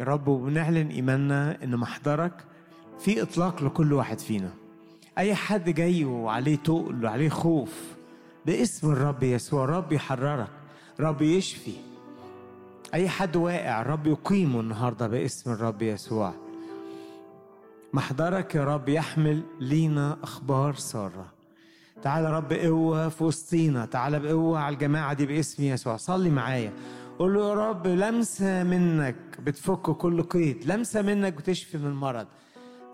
يا رب وبنعلن إيماننا إن محضرك في إطلاق لكل واحد فينا. أي حد جاي وعليه تقل وعليه خوف باسم الرب يسوع رب يحررك رب يشفي. أي حد واقع رب يقيمه النهاردة باسم الرب يسوع. محضرك يا رب يحمل لينا أخبار سارة. تعالى يا رب قوة في وسطينا. تعالى بقوة على الجماعة دي باسم يسوع. صلي معايا. قول له يا رب لمسة منك بتفك كل قيد لمسة منك بتشفي من المرض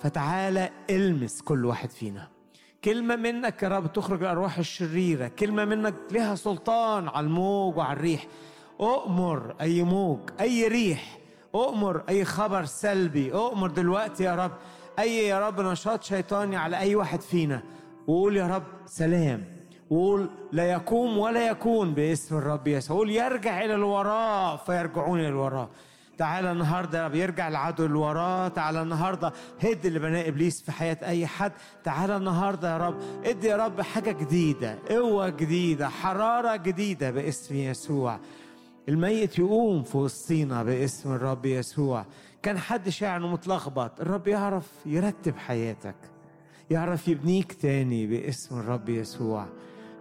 فتعالى المس كل واحد فينا. كلمة منك يا رب تخرج الأرواح الشريرة. كلمة منك لها سلطان على الموج وعلى الريح. أؤمر أي موج أي ريح. أؤمر أي خبر سلبي. أؤمر دلوقتي يا رب أي يا رب نشاط شيطاني على أي واحد فينا. وقول يا رب سلام. وقول لا يقوم ولا يكون باسم الرب يسوع. قول يرجع إلى الوراء فيرجعون إلى الوراء. تعالى النهارده يا رب يرجع العدو اللي وراه تعالى النهارده هد اللي بناه إبليس في حياة أي حد. تعالى النهارده يا رب ادي يا رب حاجة جديدة قوة جديدة حرارة جديدة باسم يسوع. الميت يقوم في وسطينا باسم الرب يسوع. كان حد شاعر متلخبط. الرب يعرف يرتب حياتك يعرف يبنيك تاني باسم الرب يسوع.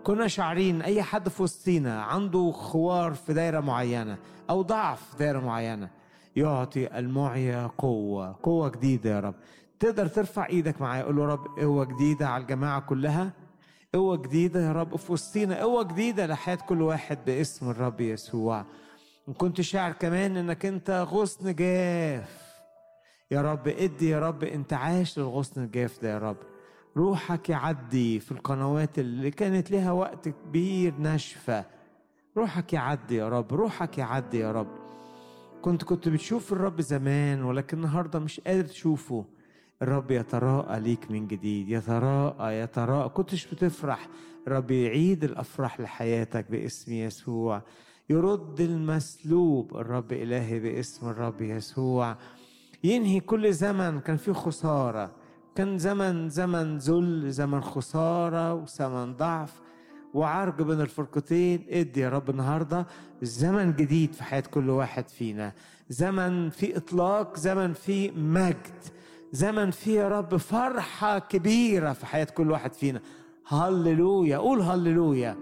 كنا شاعرين أي حد في وسطينا عنده خوار في دايرة معينة أو ضعف في دايرة معينة يعطي المعيا قوة قوة جديدة يا رب. تقدر ترفع إيدك معايا قول له رب قوة جديدة على الجماعة كلها قوة جديدة يا رب في وسطينا قوة جديدة لحياة كل واحد باسم الرب يسوع. وكنت شاعر كمان إنك أنت غصن جاف. يا رب ادي يا رب انتعاش للغصن الجاف ده يا رب. روحك يعدي في القنوات اللي كانت لها وقت كبير ناشفة. روحك يعدي يا رب روحك يعدي يا رب. كنت كنت بتشوف الرب زمان ولكن النهارده مش قادر تشوفه. الرب يتراءى ليك من جديد. يتراءى يتراءى. كنتش بتفرح. الرب يعيد الأفراح لحياتك باسم يسوع. يرد المسلوب. الرب إلهي باسم الرب يسوع. ينهي كل زمن. كان فيه خسارة. كان زمن زمن ذل زمن خسارة وزمن ضعف وعرج بين الفرقتين. ادي يا رب النهارده زمن جديد في حياة كل واحد فينا. زمن فيه إطلاق زمن فيه مجد. زمن فيه يا رب فرحة كبيرة في حياة كل واحد فينا. هللويا قول هللويا.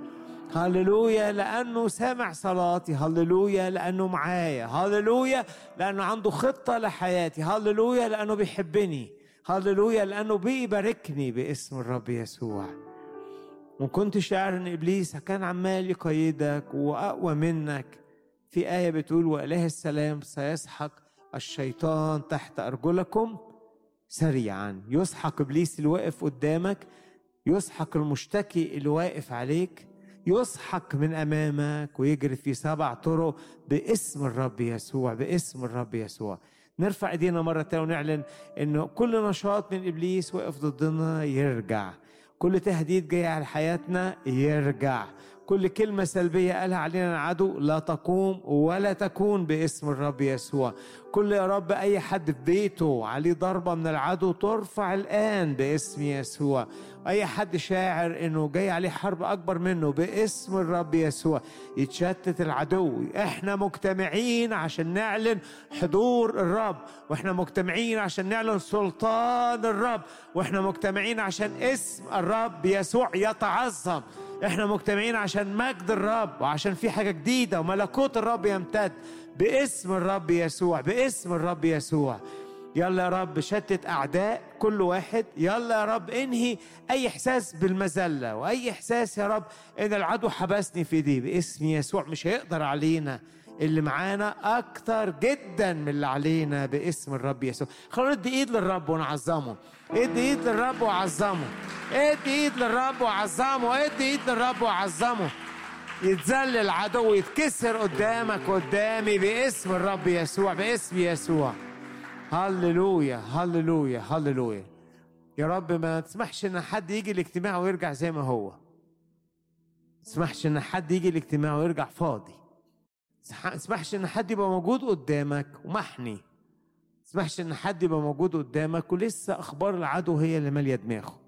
هللويا لأنه سامع صلاتي. هللويا لأنه معايا. هللويا لأنه عنده خطة لحياتي. هللويا لأنه بيحبني. هللويا لأنه بيباركني باسم الرب يسوع. وكنت شاعر إن إبليس كان عمال يقيدك وأقوى منك. في آية بتقول وإله السلام سيسحق الشيطان تحت أرجلكم سريعا. يسحق إبليس اللي واقف قدامك يسحق المشتكي اللي واقف عليك يسحق من أمامك ويجري في سبع طرق باسم الرب يسوع باسم الرب يسوع. نرفع ايدينا مرة تانية ونعلن إنه كل نشاط من إبليس واقف ضدنا يرجع. كل تهديد جاي على حياتنا يرجع. كل كلمة سلبية قالها علينا العدو لا تقوم ولا تكون باسم الرب يسوع. كل يا رب أي حد في بيته عليه ضربة من العدو ترفع الآن باسم يسوع. أي حد شاعر إنه جاي عليه حرب أكبر منه باسم الرب يسوع. يتشتت العدو. إحنا مجتمعين عشان نعلن حضور الرب وإحنا مجتمعين عشان نعلن سلطان الرب وإحنا مجتمعين عشان اسم الرب يسوع يتعظم. إحنا مجتمعين عشان مجد الرب وعشان في حاجة جديدة وملكوت الرب يمتد. باسم الرب يسوع باسم الرب يسوع. يلا يا رب شتت أعداء كل واحد. يلا يا رب انهي أي إحساس بالمذلة وأي إحساس يا رب إن العدو حبسني في دي باسم يسوع مش هيقدر علينا. اللي معانا أكتر جدا من اللي علينا باسم الرب يسوع. خلونا ندي إيد للرب ونعظمه. إدي إيد للرب وعظمه. إدي إيد للرب وعظمه. إدي إيد للرب وعظمه. يتذل العدو يتكسر قدامك قدامي باسم الرب يسوع باسم يسوع. هللويا هللويا هللويا. يا رب ما تسمحش إن حد يجي الاجتماع ويرجع زي ما هو. ما تسمحش إن حد يجي الاجتماع ويرجع فاضي. ما تسمحش إن حد يبقى موجود قدامك ومحني. ما تسمحش إن حد يبقى موجود قدامك ولسه أخبار العدو هي اللي مالية دماغه.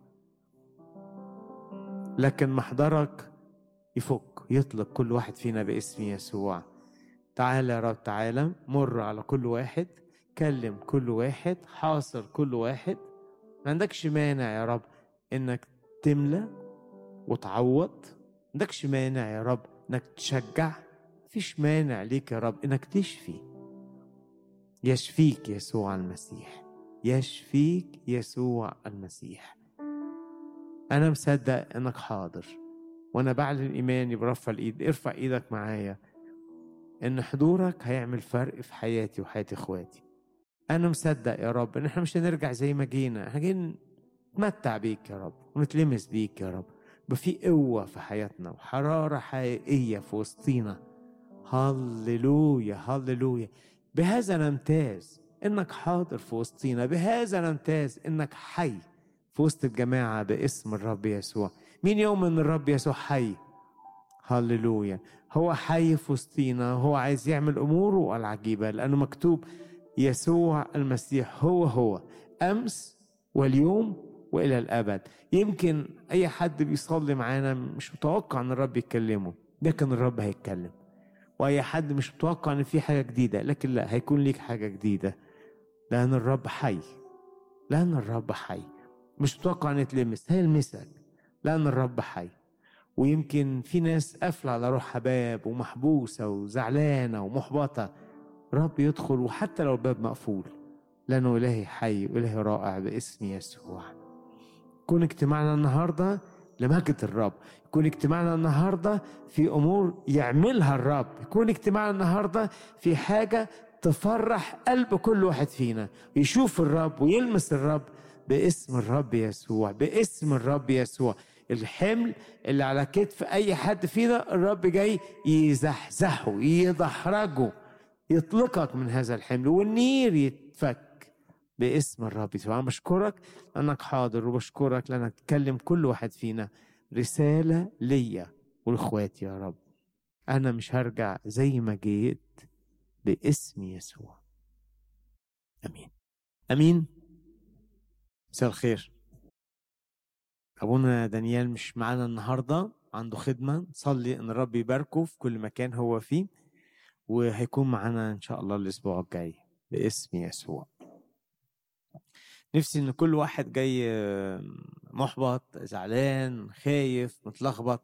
لكن محضرك يفك يطلق كل واحد فينا باسم يسوع. تعالى يا رب تعالى مر على كل واحد كلم كل واحد حاصر كل واحد. ما عندكش مانع يا رب إنك تملى وتعوض. ما عندكش مانع يا رب إنك تشجع. مفيش مانع ليك يا رب إنك تشفي. يشفيك يسوع المسيح. يشفيك يسوع المسيح. أنا مصدق إنك حاضر وأنا بعلن إيماني برفع الإيد. ارفع إيدك معايا. إن حضورك هيعمل فرق في حياتي وحياة إخواتي. أنا مصدق يا رب إن إحنا مش هنرجع زي ما جينا. إحنا جايين نتمتع بيك يا رب ونتلمس بيك يا رب. بفي قوة في حياتنا وحرارة حقيقية في وسطينا. هللويا هللويا. بهذا نمتاز إنك حاضر في وسطينا بهذا نمتاز إنك حي في وسط الجماعة باسم الرب يسوع. مين يوم إن الرب يسوع حي؟ هللويا. هو حي في وسطينا هو عايز يعمل أموره العجيبة لأنه مكتوب يسوع المسيح هو هو أمس واليوم وإلى الأبد. يمكن أي حد بيصلي معانا مش متوقع إن الرب يتكلمه لكن الرب هيتكلم. وأي حد مش متوقع إن في حاجة جديدة لكن لا هيكون ليك حاجة جديدة. لأن الرب حي. لأن الرب حي. مش متوقع إن يتلمس. هيلمسك. لأن الرب حي. ويمكن في ناس قافلة على روحها باب ومحبوسة وزعلانة ومحبطة. رب يدخل وحتى لو الباب مقفول. لأنه إلهي حي وإلهي رائع باسم يسوع. يكون اجتماعنا النهارده لمجد الرب. يكون اجتماعنا النهارده في أمور يعملها الرب. يكون اجتماعنا النهارده في حاجة تفرح قلب كل واحد فينا. يشوف الرب ويلمس الرب باسم الرب يسوع باسم الرب يسوع. الحمل اللي على كتف أي حد فينا الرب جاي يزحزحه يدحرجه يطلقك من هذا الحمل والنير يتفك. باسم الرب. يسوع بشكرك لأنك حاضر وبشكرك لأنك تكلم كل واحد فينا. رسالة ليا ولاخواتي يا رب. أنا مش هرجع زي ما جيت باسم يسوع. آمين. آمين. مساء الخير. أبونا دانيال مش معانا النهارده عنده خدمة. نصلي إن الرب يباركه في كل مكان هو فيه وهيكون معانا إن شاء الله الأسبوع الجاي باسم يسوع. نفسي إن كل واحد جاي محبط زعلان خايف متلخبط.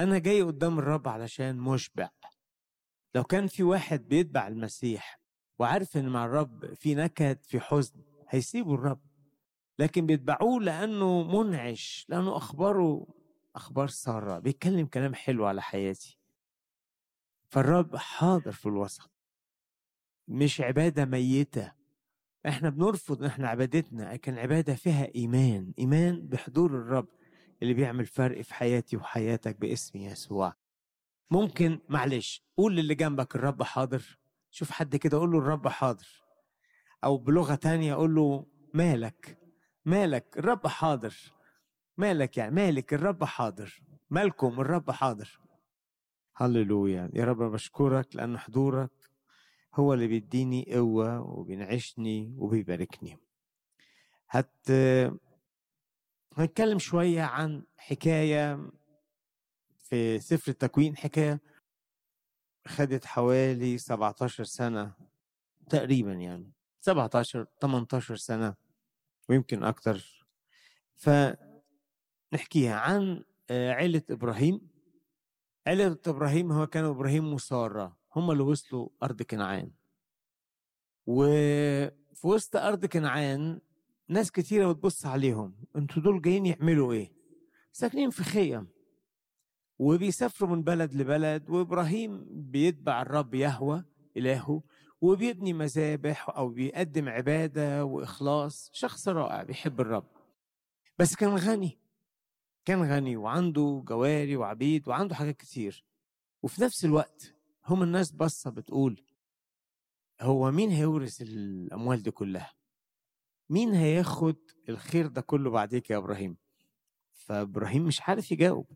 أنا جاي قدام الرب علشان مشبع. لو كان في واحد بيتبع المسيح وعارف إن مع الرب في نكد في حزن هيسيبوا الرب. لكن بيتبعوه لأنه منعش لأنه أخباره أخبار سارة. بيتكلم كلام حلو على حياتي. فالرب حاضر في الوسط. مش عبادة ميتة. إحنا بنرفض إحنا عبادتنا لكن عبادة فيها إيمان إيمان بحضور الرب اللي بيعمل فرق في حياتي وحياتك باسم يسوع. ممكن معلش قول للي جنبك الرب حاضر. شوف حد كده قول له الرب حاضر. أو بلغة تانية قول له مالك؟ مالك الرب حاضر. مالك يعني مالك الرب حاضر. مالكم الرب حاضر. هللويا. يا رب بشكرك لأن حضورك هو اللي بيديني قوة وبينعشني وبيباركني. هت هنتكلم شوية عن حكاية في سفر التكوين حكاية خدت حوالي 17 سنة تقريبا يعني 17 18 سنة ويمكن أكتر. فنحكيها عن عيلة إبراهيم. عيلة إبراهيم هو كانوا إبراهيم وسارة هم اللي وصلوا أرض كنعان. وفي وسط أرض كنعان ناس كتيرة بتبص عليهم. أنتوا دول جايين يعملوا إيه؟ ساكنين في خيم. وبيسافروا من بلد لبلد وإبراهيم بيتبع الرب يهوى إلهه وبيبني مذابح أو بيقدم عبادة وإخلاص. شخص رائع بيحب الرب. بس كان غني. كان غني وعنده جواري وعبيد وعنده حاجات كتير. وفي نفس الوقت هم الناس بصة بتقول هو مين هيورث الأموال دي كلها؟ مين هياخد الخير ده كله بعديك يا إبراهيم؟ فإبراهيم مش عارف يجاوب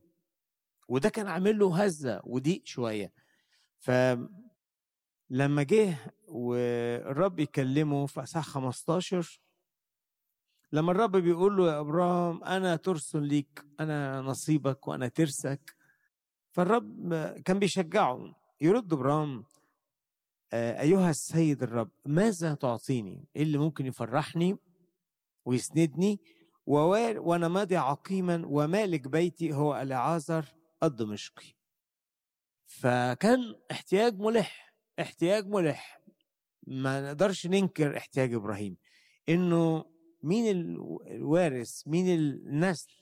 وده كان عامل له هزة وضيق شوية. فلما جه والرب يكلمه في أصحاح 15 لما الرب بيقول له يا إبراهيم أنا ترس ليك أنا نصيبك وأنا ترسك فالرب كان بيشجعه. يرد إبراهيم آه، أيها السيد الرب ماذا تعطيني؟ إيه اللي ممكن يفرحني ويسندني؟ وأنا ماضي عقيما ومالك بيتي هو العازر الدمشقي. فكان احتياج ملح احتياج ملح. ما نقدرش ننكر احتياج إبراهيم. إنه مين الوارث مين النسل؟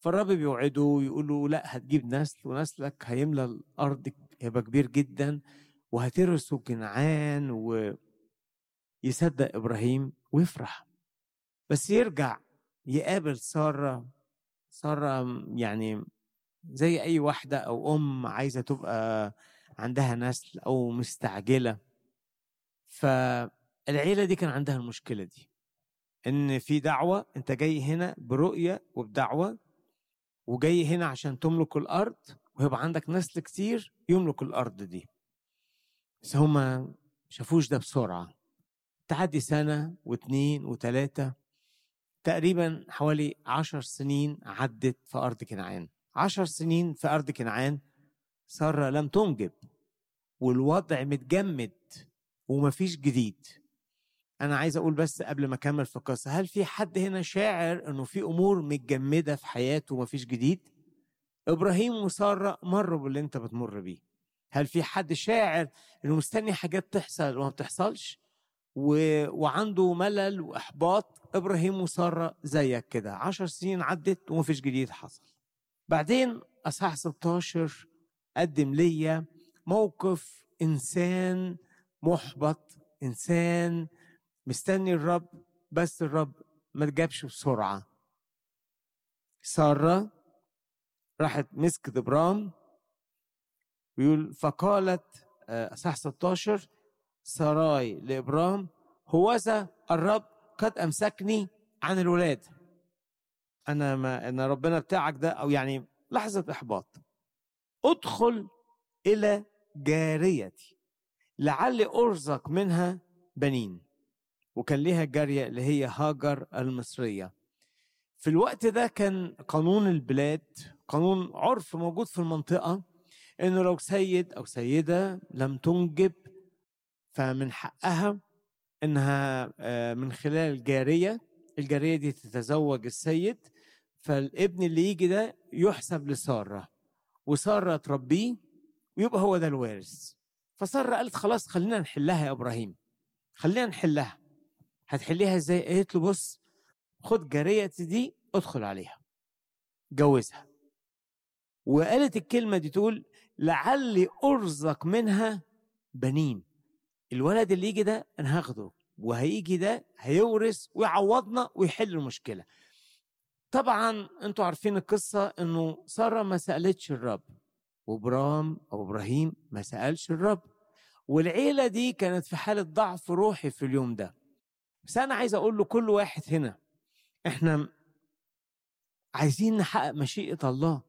فالرب بيوعده ويقول له لا هتجيب نسل ونسلك هيملى الأرض هيبقى كبير جدا وهترثوا كنعان ويصدق إبراهيم ويفرح. بس يرجع يقابل سارة سارة يعني زي أي واحدة أو أم عايزة تبقى عندها نسل أو مستعجلة. فالعيلة دي كان عندها المشكلة دي إن في دعوة أنت جاي هنا برؤية وبدعوة وجاي هنا عشان تملك الأرض ويبقى عندك نسل كتير يملك الأرض دي. بس هما شافوش ده بسرعة. تعدي سنة واتنين وتلاتة تقريبا حوالي عشر سنين عدت في أرض كنعان. عشر سنين في أرض كنعان سارة لم تنجب والوضع متجمد ومفيش جديد. أنا عايز أقول بس قبل ما أكمل في القصة هل في حد هنا شاعر إنه في أمور متجمدة في حياته ومفيش جديد؟ إبراهيم وسارة مروا باللي أنت بتمر بيه. هل في حد شاعر إنه مستني حاجات تحصل وما بتحصلش؟ و... وعنده ملل وإحباط إبراهيم وسارة زيك كده. عشر سنين عدت ومفيش جديد حصل. بعدين أصحاح 16 قدم ليا موقف إنسان محبط إنسان مستني الرب بس الرب ما جابش بسرعة. سارة راحت مسكت ابرام ويقول فقالت آه، صح 16 سراي لابرام هوذا الرب قد أمسكني عن الولاد. أنا ما ان ربنا بتاعك ده أو يعني لحظة إحباط. ادخل إلى جاريتي لعلي أرزق منها بنين. وكان ليها جارية اللي هي هاجر المصرية. في الوقت ده كان قانون البلاد قانون عرف موجود في المنطقة إنه لو سيد أو سيدة لم تنجب فمن حقها إنها آه، من خلال جارية الجارية دي تتزوج السيد فالابن اللي يجي ده يحسب لسارة وسارة تربيه ويبقى هو ده الوارث. فسارة قالت خلاص خلينا نحلها يا إبراهيم خلينا نحلها. هتحليها إزاي؟ قالت له بص خد جاريتي دي ادخل عليها جوزها. وقالت الكلمة دي تقول لعلي أرزق منها بنين. الولد اللي يجي ده أنا هاخده وهيجي ده هيورث ويعوضنا ويحل المشكلة. طبعا أنتوا عارفين القصة إنه سارة ما سألتش الرب وابرام أو إبراهيم ما سألش الرب. والعيلة دي كانت في حالة ضعف روحي في اليوم ده. بس أنا عايز أقول لكل واحد هنا إحنا عايزين نحقق مشيئة الله.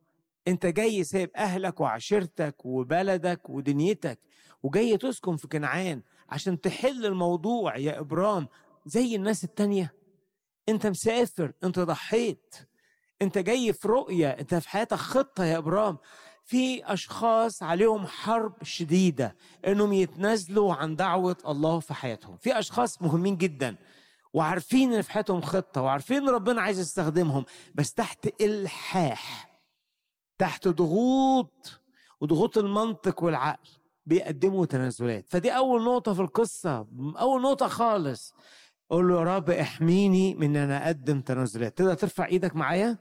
انت جاي سايب اهلك وعشيرتك وبلدك ودنيتك وجاي تسكن في كنعان عشان تحل الموضوع يا إبرام زي الناس التانية. انت مسافر انت ضحيت انت جاي في رؤية انت في حياتك خطة يا إبرام. في أشخاص عليهم حرب شديدة إنهم يتنازلوا عن دعوة الله في حياتهم. في أشخاص مهمين جدا وعارفين إن في حياتهم خطة وعارفين ربنا عايز يستخدمهم بس تحت إلحاح. تحت ضغوط وضغوط المنطق والعقل بيقدموا تنازلات. فدي أول نقطة في القصة أول نقطة خالص. قول له يا رب احميني من إن أنا أقدم تنازلات. تقدر ترفع إيدك معايا؟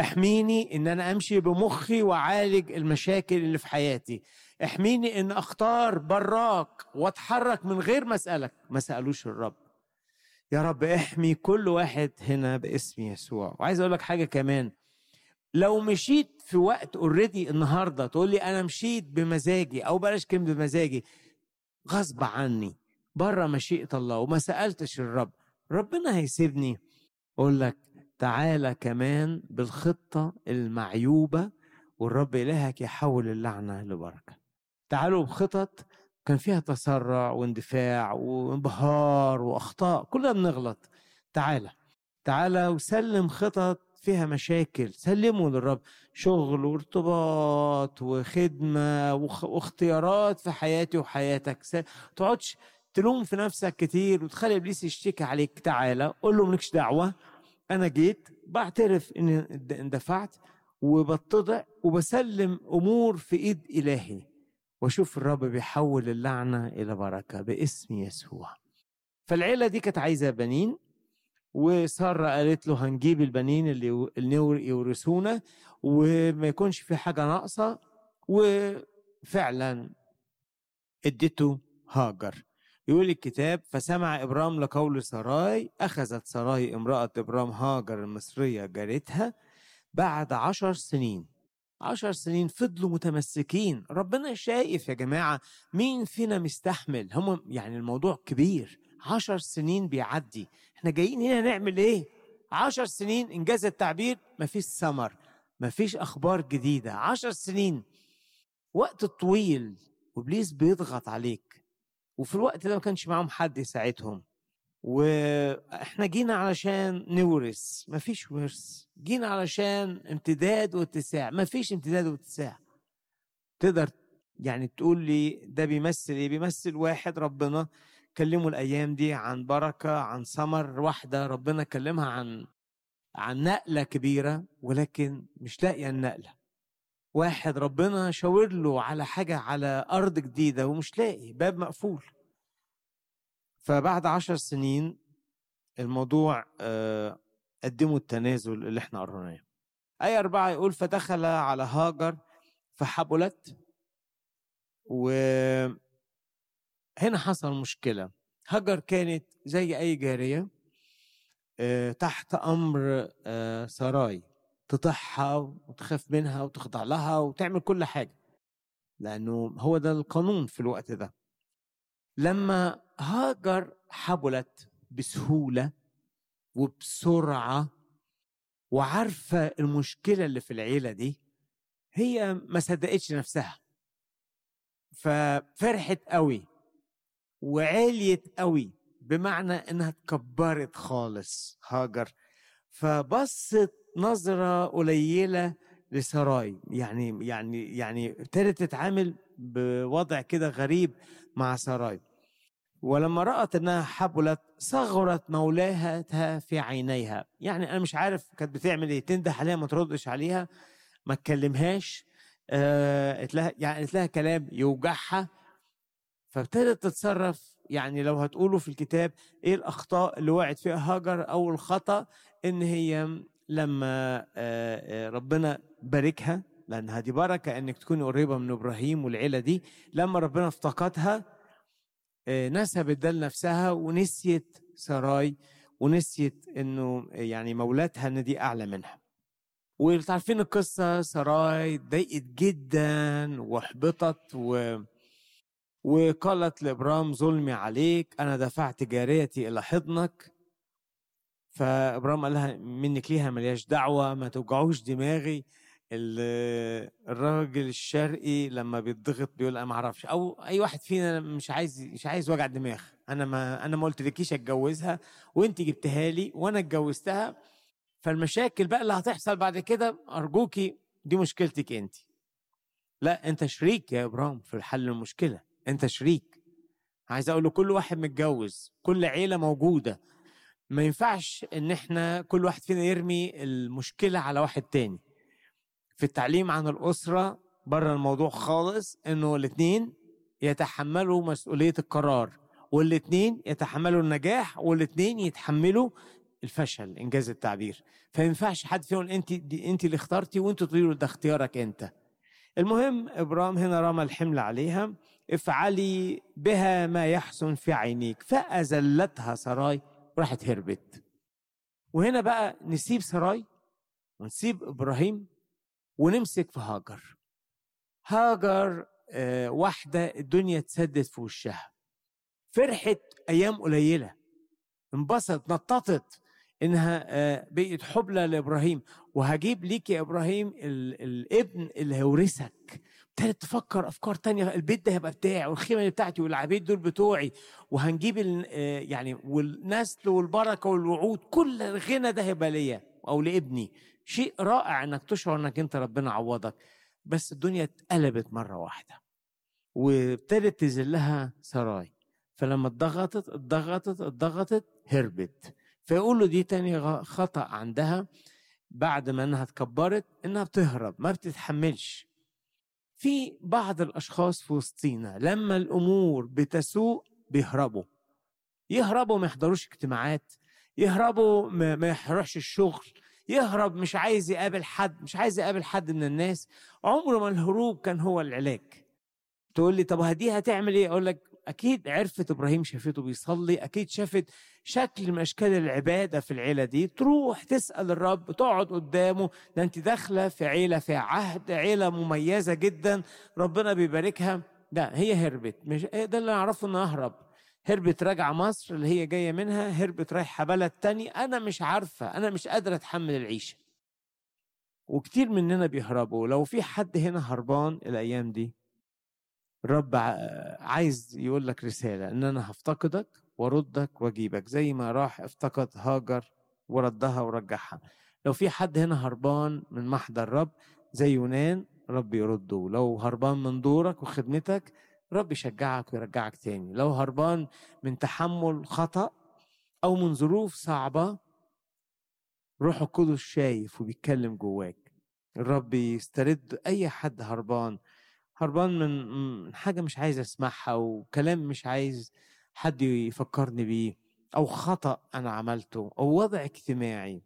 احميني إن أنا أمشي بمخي وأعالج المشاكل اللي في حياتي. احميني إن أختار براك وأتحرك من غير ما أسألك. ما سألوش الرب. يا رب احمي كل واحد هنا باسم يسوع. وعايز أقول لك حاجة كمان. لو مشيت في وقت اوريدي النهارده تقول لي أنا مشيت بمزاجي أو بلاش كلمة بمزاجي غصب عني بره مشيئه الله وما سألتش الرب ربنا هيسيبني؟ أقول لك تعالى كمان بالخطة المعيوبة والرب إلهك يحول اللعنة لبركة. تعالوا بخطط كان فيها تسرع واندفاع وانبهار وأخطاء كلنا بنغلط. تعالى تعالى وسلم خطط فيها مشاكل سلموا للرب. شغل وارتباط وخدمة واختيارات في حياتي وحياتك. تقعدش تلوم في نفسك كتير وتخلي إبليس يشتكي عليك. تعالى قول له مالكش دعوة. أنا جيت بعترف إني اندفعت وبتضع وبسلم أمور في إيد إلهي. وأشوف الرب بيحول اللعنة إلى بركة باسم يسوع. فالعيلة دي كانت عايزة بنين. وسارة قالت له هنجيب البنين اللي يورثونا وما يكونش في حاجة ناقصة. وفعلا اديته هاجر. يقول الكتاب فسمع إبرام لقول سراي أخذت سراي امرأة إبرام هاجر المصرية جارتها بعد عشر سنين. عشر سنين فضلوا متمسكين. ربنا شايف يا جماعة مين فينا مستحمل. هم يعني الموضوع كبير. عشر سنين بيعدي. إحنا جايين هنا نعمل إيه؟ عشر سنين إنجاز التعبير. مفيش ثمر مفيش أخبار جديدة. عشر سنين. وقت طويل وإبليس بيضغط عليك. وفي الوقت ده ما كانش معاهم حد يساعدهم. وإحنا جينا علشان نورث. مفيش ورث. جينا علشان امتداد واتساع. مفيش امتداد واتساع. تقدر يعني تقول لي ده بيمثل إيه؟ بيمثل واحد ربنا كلمه الأيام دي عن بركة عن ثمر واحدة ربنا كلمها عن عن نقلة كبيرة ولكن مش لاقية النقلة. واحد ربنا شاور له على حاجة على أرض جديدة ومش لاقي باب مقفول. فبعد عشر سنين الموضوع آه، قدموا التنازل اللي إحنا قرناه أي أربعة يقول فدخل على هاجر فحبلت وهنا حصل مشكلة. هاجر كانت زي أي جارية آه، تحت أمر آه، سراي. تطيعها وتخاف منها وتخضع لها وتعمل كل حاجة لأنه هو ده القانون في الوقت ده. لما هاجر حبلت بسهولة وبسرعة وعارفة المشكلة اللي في العيلة دي هي ما صدقتش نفسها. ففرحت قوي. وعليت قوي بمعنى إنها اتكبرت خالص هاجر. فبصت نظرة قليلة لسراي. يعني يعني يعني ابتدت تتعامل بوضع كده غريب مع سراي. ولما رأت إنها حبلت صغرت مولاها في عينيها. يعني أنا مش عارف كانت بتعمل إيه تنده عليها ما تردش عليها ما تكلمهاش آه قلت لها يعني قلت لها كلام يوجعها. فابتدت تتصرف. يعني لو هتقولوا في الكتاب إيه الأخطاء اللي وقعت فيها هاجر أو الخطأ إن هي لما ربنا باركها لانها دي بركة إنك تكوني قريبة من إبراهيم والعيلة دي. لما ربنا افتقدها نسبت ده لنفسها ونسيت سراي ونسيت إنه يعني مولاتها إن دي أعلى منها. وعارفين القصة سراي ضايقت جدا واحبطت و وقالت لابرام ظلمي عليك أنا دفعت جاريتي إلى حضنك. فإبراهيم قال لها منك ليها ملياش دعوة ما توجعوش دماغي. الراجل الشرقي لما بيتضغط بيقول أنا ما أعرفش. أو أي واحد فينا مش عايز مش عايز وجع دماغ. أنا ما أنا ما قلتلكيش أتجوزها وانت جبتها لي وأنا اتجوزتها. فالمشاكل بقى اللي هتحصل بعد كده أرجوكي دي مشكلتك انت لا أنت شريك يا إبراهيم في حل المشكلة. انت شريك. عايز أقول له كل واحد متجوز كل عيلة موجودة. ما ينفعش ان إحنا كل واحد فينا يرمي المشكلة على واحد تاني. في التعليم عن الأسرة بره الموضوع خالص انه الاثنين يتحملوا مسؤولية القرار والاثنين يتحملوا النجاح والاثنين يتحملوا الفشل إنجاز التعبير. فما ينفعش حد فيهم انت انت اللي اخترتي وانت تقولوا ده اختيارك انت. المهم ابرام هنا رمى الحمل عليها. افعلي بها ما يحسن في عينيك. فأزلتها سراي وراحت هربت. وهنا بقى نسيب سراي ونسيب إبراهيم ونمسك في هاجر. هاجر آه واحدة الدنيا تسدد في وشها. فرحت أيام قليلة. انبسط نططت إنها بقت حبلى لإبراهيم. وهجيب ليك يا إبراهيم الابن اللي هيورثك ابتدت تفكر أفكار تانية البيت ده هيبقى بتاعي والخيمة اللي بتاعتي والعبيد دول بتوعي وهنجيب يعني والنسل والبركة والوعود كل الغنى ده هيبقى ليا أو لابني. شيء رائع إنك تشعر إنك أنت ربنا عوضك. بس الدنيا اتقلبت مرة واحدة وابتدت تذلها سراي. فلما اتضغطت اتضغطت اتضغطت هربت. فيقولوا دي تاني خطأ عندها بعد ما إنها اتكبرت إنها بتهرب ما بتتحملش. في بعض الأشخاص في وسطينا لما الأمور بتسوء بيهربوا. يهربوا ما يحضروش اجتماعات يهربوا ما يروحش الشغل يهرب مش عايز يقابل حد مش عايز يقابل حد من الناس. عمره ما الهروب كان هو العلاج. تقول لي طب هدي هتعمل إيه؟ أقول لك أكيد عرفت إبراهيم شافته بيصلي أكيد شافت شكل من أشكال العبادة في العيلة دي تروح تسأل الرب تقعد قدامه. ده أنت داخلة في عيلة في عهد عيلة مميزة جدا. ربنا بيباركها. لا هي هربت. مش ده اللي أعرفه انها اهرب هربت راجعة مصر اللي هي جاية منها هربت رايحة بلد تاني. أنا مش عارفة أنا مش قادرة أتحمل العيشة. وكتير مننا بيهربوا. لو في حد هنا هربان الأيام دي الرب عايز يقول لك رسالة إن أنا هفتقدك وأردك وأجيبك زي ما راح افتقد هاجر وردها ورجعها. لو في حد هنا هربان من محضر الرب زي يونان رب يرده. لو هربان من دورك وخدمتك رب يشجعك ويرجعك تاني. لو هربان من تحمل خطأ أو من ظروف صعبة روح القدس شايف وبيتكلم جواك. الرب يسترد أي حد هربان. هربان من حاجة مش عايز أسمعها وكلام مش عايز حد يفكرني بيه أو خطأ أنا عملته أو وضع اجتماعي.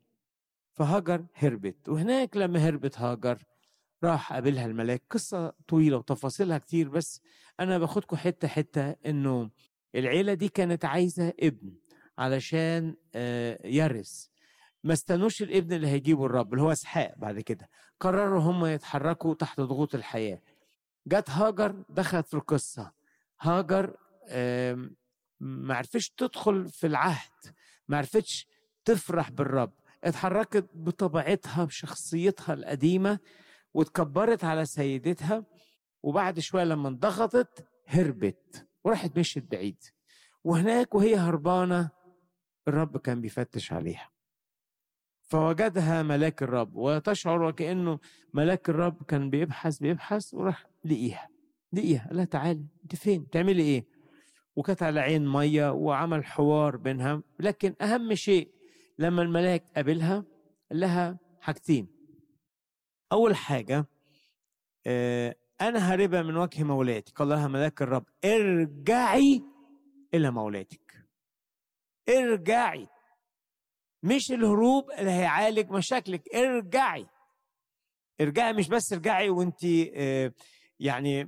فهاجر هربت وهناك لما هربت هاجر راح قابلها الملاك. قصة طويلة وتفاصيلها كتير بس أنا باخدكم حتة حتة إنه العيلة دي كانت عايزة ابن علشان يرث. ما استنوش الابن اللي هيجيبه الرب اللي هو إسحاق بعد كده. قرروا هم يتحركوا تحت ضغوط الحياة. جت هاجر دخلت في القصة. هاجر ما عرفتش تدخل في العهد ما عرفتش تفرح بالرب. اتحركت بطبيعتها بشخصيتها القديمة واتكبرت على سيدتها وبعد شوية لما انضغطت هربت وراحت مشيت بعيد. وهناك وهي هربانة الرب كان بيفتش عليها. فوجدها ملاك الرب وتشعر وكأنه ملاك الرب كان بيبحث بيبحث وراح لقيها. لقيها قال لها تعالي أنت فين؟ بتعملي إيه؟ وكانت على عين مية وعمل حوار بينها لكن أهم شيء لما الملاك قابلها لها حاجتين. أول حاجة آه أنا هاربه من وجه مولاتي قال لها ملاك الرب ارجعي إلى مولاتك. ارجعي. مش الهروب اللي هيعالج مشاكلك ارجعي. ارجعي مش بس ارجعي وانت آه يعني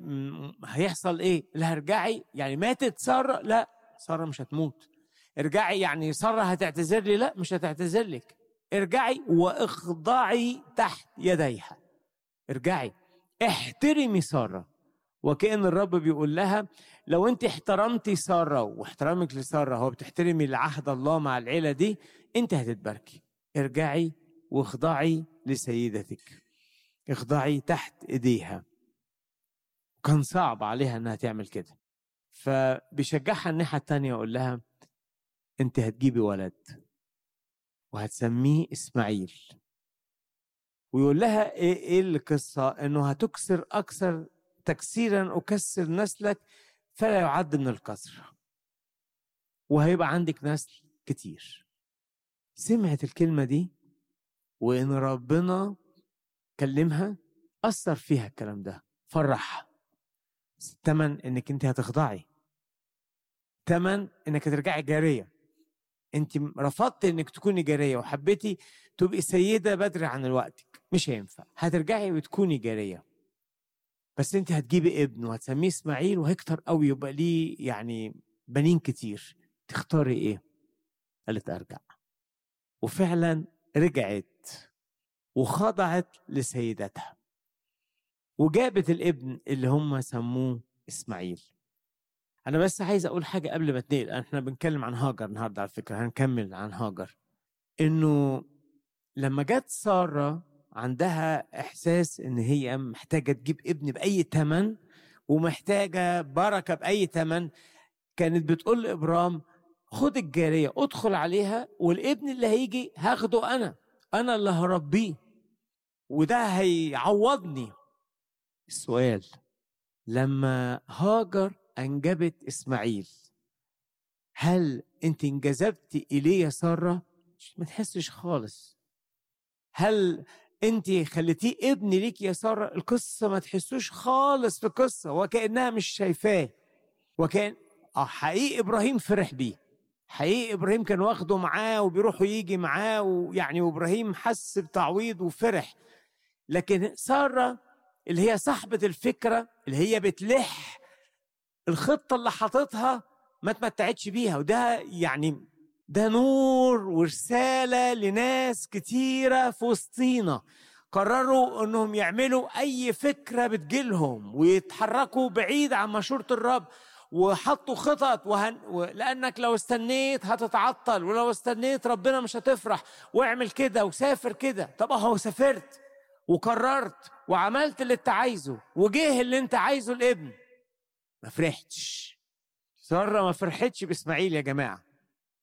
هيحصل إيه؟ لا ارجعي يعني ماتت سارة لا سارة مش هتموت. ارجعي يعني سارة هتعتذر لي لا مش هتعتذر لك. ارجعي واخضعي تحت يديها. ارجعي. احترمي سارة. وكأن الرب بيقول لها لو أنت احترمتي سارة واحترامك لسارة هو بتحترمي العهد الله مع العيلة دي أنت هتتباركي. ارجعي واخضعي لسيدتك. اخضعي تحت إيديها. كان صعب عليها إنها تعمل كده. فبيشجعها الناحية التانية يقول لها أنت هتجيبي ولد وهتسميه إسماعيل. ويقول لها إيه إيه القصة؟ إنه هتكسر أكثر تكسيرا أكسر نسلك فلا يعد من الكسر وهيبقى عندك نسل كتير. سمعت الكلمة دي وإن ربنا كلمها أثر فيها الكلام ده فرحها. تمن إنك أنت هتخضعي. تمن إنك هترجعي جارية. أنت رفضت إنك تكوني جارية وحبيتي تبقي سيدة بدري عن وقتك. مش هينفع. هترجعي وتكوني جارية. بس أنت هتجيبي ابن وهتسميه إسماعيل وهيكتر قوي يبقى ليه يعني بنين كتير. تختاري إيه؟ قالت أرجع. وفعلا رجعت وخضعت لسيدتها. وجابت الابن اللي هم سموه إسماعيل. أنا بس عايز أقول حاجة قبل ما اتنقل إحنا بنتكلم عن هاجر النهارده على فكرة هنكمل عن هاجر. إنه لما جت سارة عندها إحساس إن هي محتاجة تجيب ابن بأي ثمن ومحتاجة بركة بأي ثمن كانت بتقول لابرام خد الجارية ادخل عليها والابن اللي هيجي هاخده أنا أنا اللي هربيه وده هيعوضني. السؤال لما هاجر أنجبت إسماعيل هل أنت انجذبتي إليه يا سارة؟ ما تحسش خالص. هل أنت خليتيه ابن ليك يا سارة؟ القصة ما تحسوش خالص في القصة وكأنها مش شايفاه. وكأن آه حقيقي إبراهيم فرح بيه. حقيقي إبراهيم كان واخده معاه وبيروح ويجي معاه ويعني وابراهيم حس بتعويض وفرح. لكن سارة اللي هي صاحبة الفكرة اللي هي بتلح الخطة اللي حاططها ما تمتعتش بيها. وده يعني ده نور ورسالة لناس كتيرة في وسطينا. قرروا إنهم يعملوا أي فكرة بتجيلهم ويتحركوا بعيد عن مشورة الرب وحطوا خطط. وهن... و... لأنك لو استنيت هتتعطل ولو استنيت ربنا مش هتفرح. واعمل كده وسافر كده. طب أهو سافرت. وقررت وعملت اللي انت عايزه وجه اللي انت عايزه الابن ما فرحتش. سارة ما فرحتش بإسماعيل يا جماعة.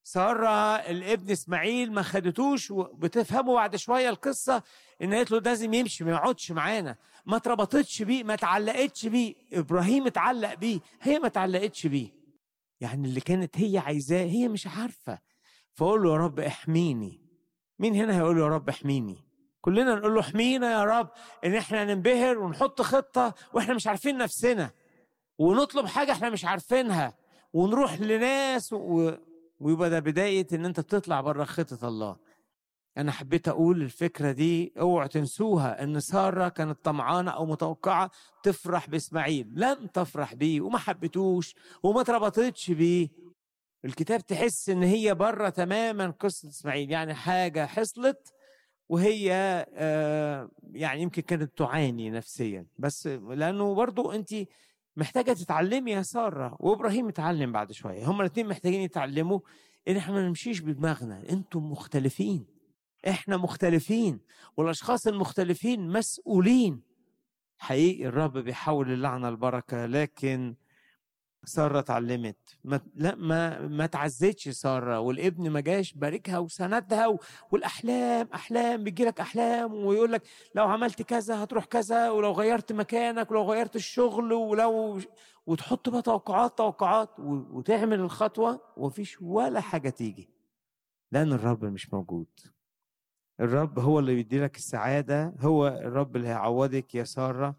سارة الابن إسماعيل ما خدتوش وبتفهموا بعد شوية القصة إن قالت له لازم يمشي ما يقعدش معانا. ما اتربطتش بيه ما اتعلقتش بيه. إبراهيم اتعلق بيه. هي ما اتعلقتش بيه. يعني اللي كانت هي عايزاه هي مش عارفة. فقول له يا رب احميني. مين هنا هيقول له يا رب احميني؟ كلنا نقول له احمينا يا رب إن إحنا ننبهر ونحط خطة وإحنا مش عارفين نفسنا ونطلب حاجة إحنا مش عارفينها ونروح لناس و... ويبقى ده بداية إن أنت بتطلع بره خطة الله. أنا حبيت أقول الفكرة دي اوعوا تنسوها إن سارة كانت طمعانة أو متوقعة تفرح بإسماعيل. لم تفرح بيه وما حبتوش وما اتربطتش بيه. الكتاب تحس إن هي بره تماما قصة إسماعيل يعني حاجة حصلت وهي آه يعني يمكن كانت تعاني نفسيا. بس لأنه برضو أنت محتاجة تتعلمي يا سارة وإبراهيم اتعلم بعد شوية. هما الاثنين محتاجين يتعلموا إن إحنا ما نمشيش بدماغنا. أنتم مختلفين. إحنا مختلفين. والأشخاص المختلفين مسؤولين. حقيقي الرب بيحول اللعنة البركة لكن سارة اتعلمت. ما لا ما ما تعزتش سارة والابن ما جاش باركها وسندها و... والأحلام أحلام بيجي لك أحلام ويقول لك لو عملت كذا هتروح كذا ولو غيرت مكانك ولو غيرت الشغل ولو وتحط بقى توقعات توقعات و... وتعمل الخطوة ومفيش ولا حاجة تيجي. لأن الرب مش موجود. الرب هو اللي بيدي لك السعادة هو الرب اللي هيعوضك يا سارة.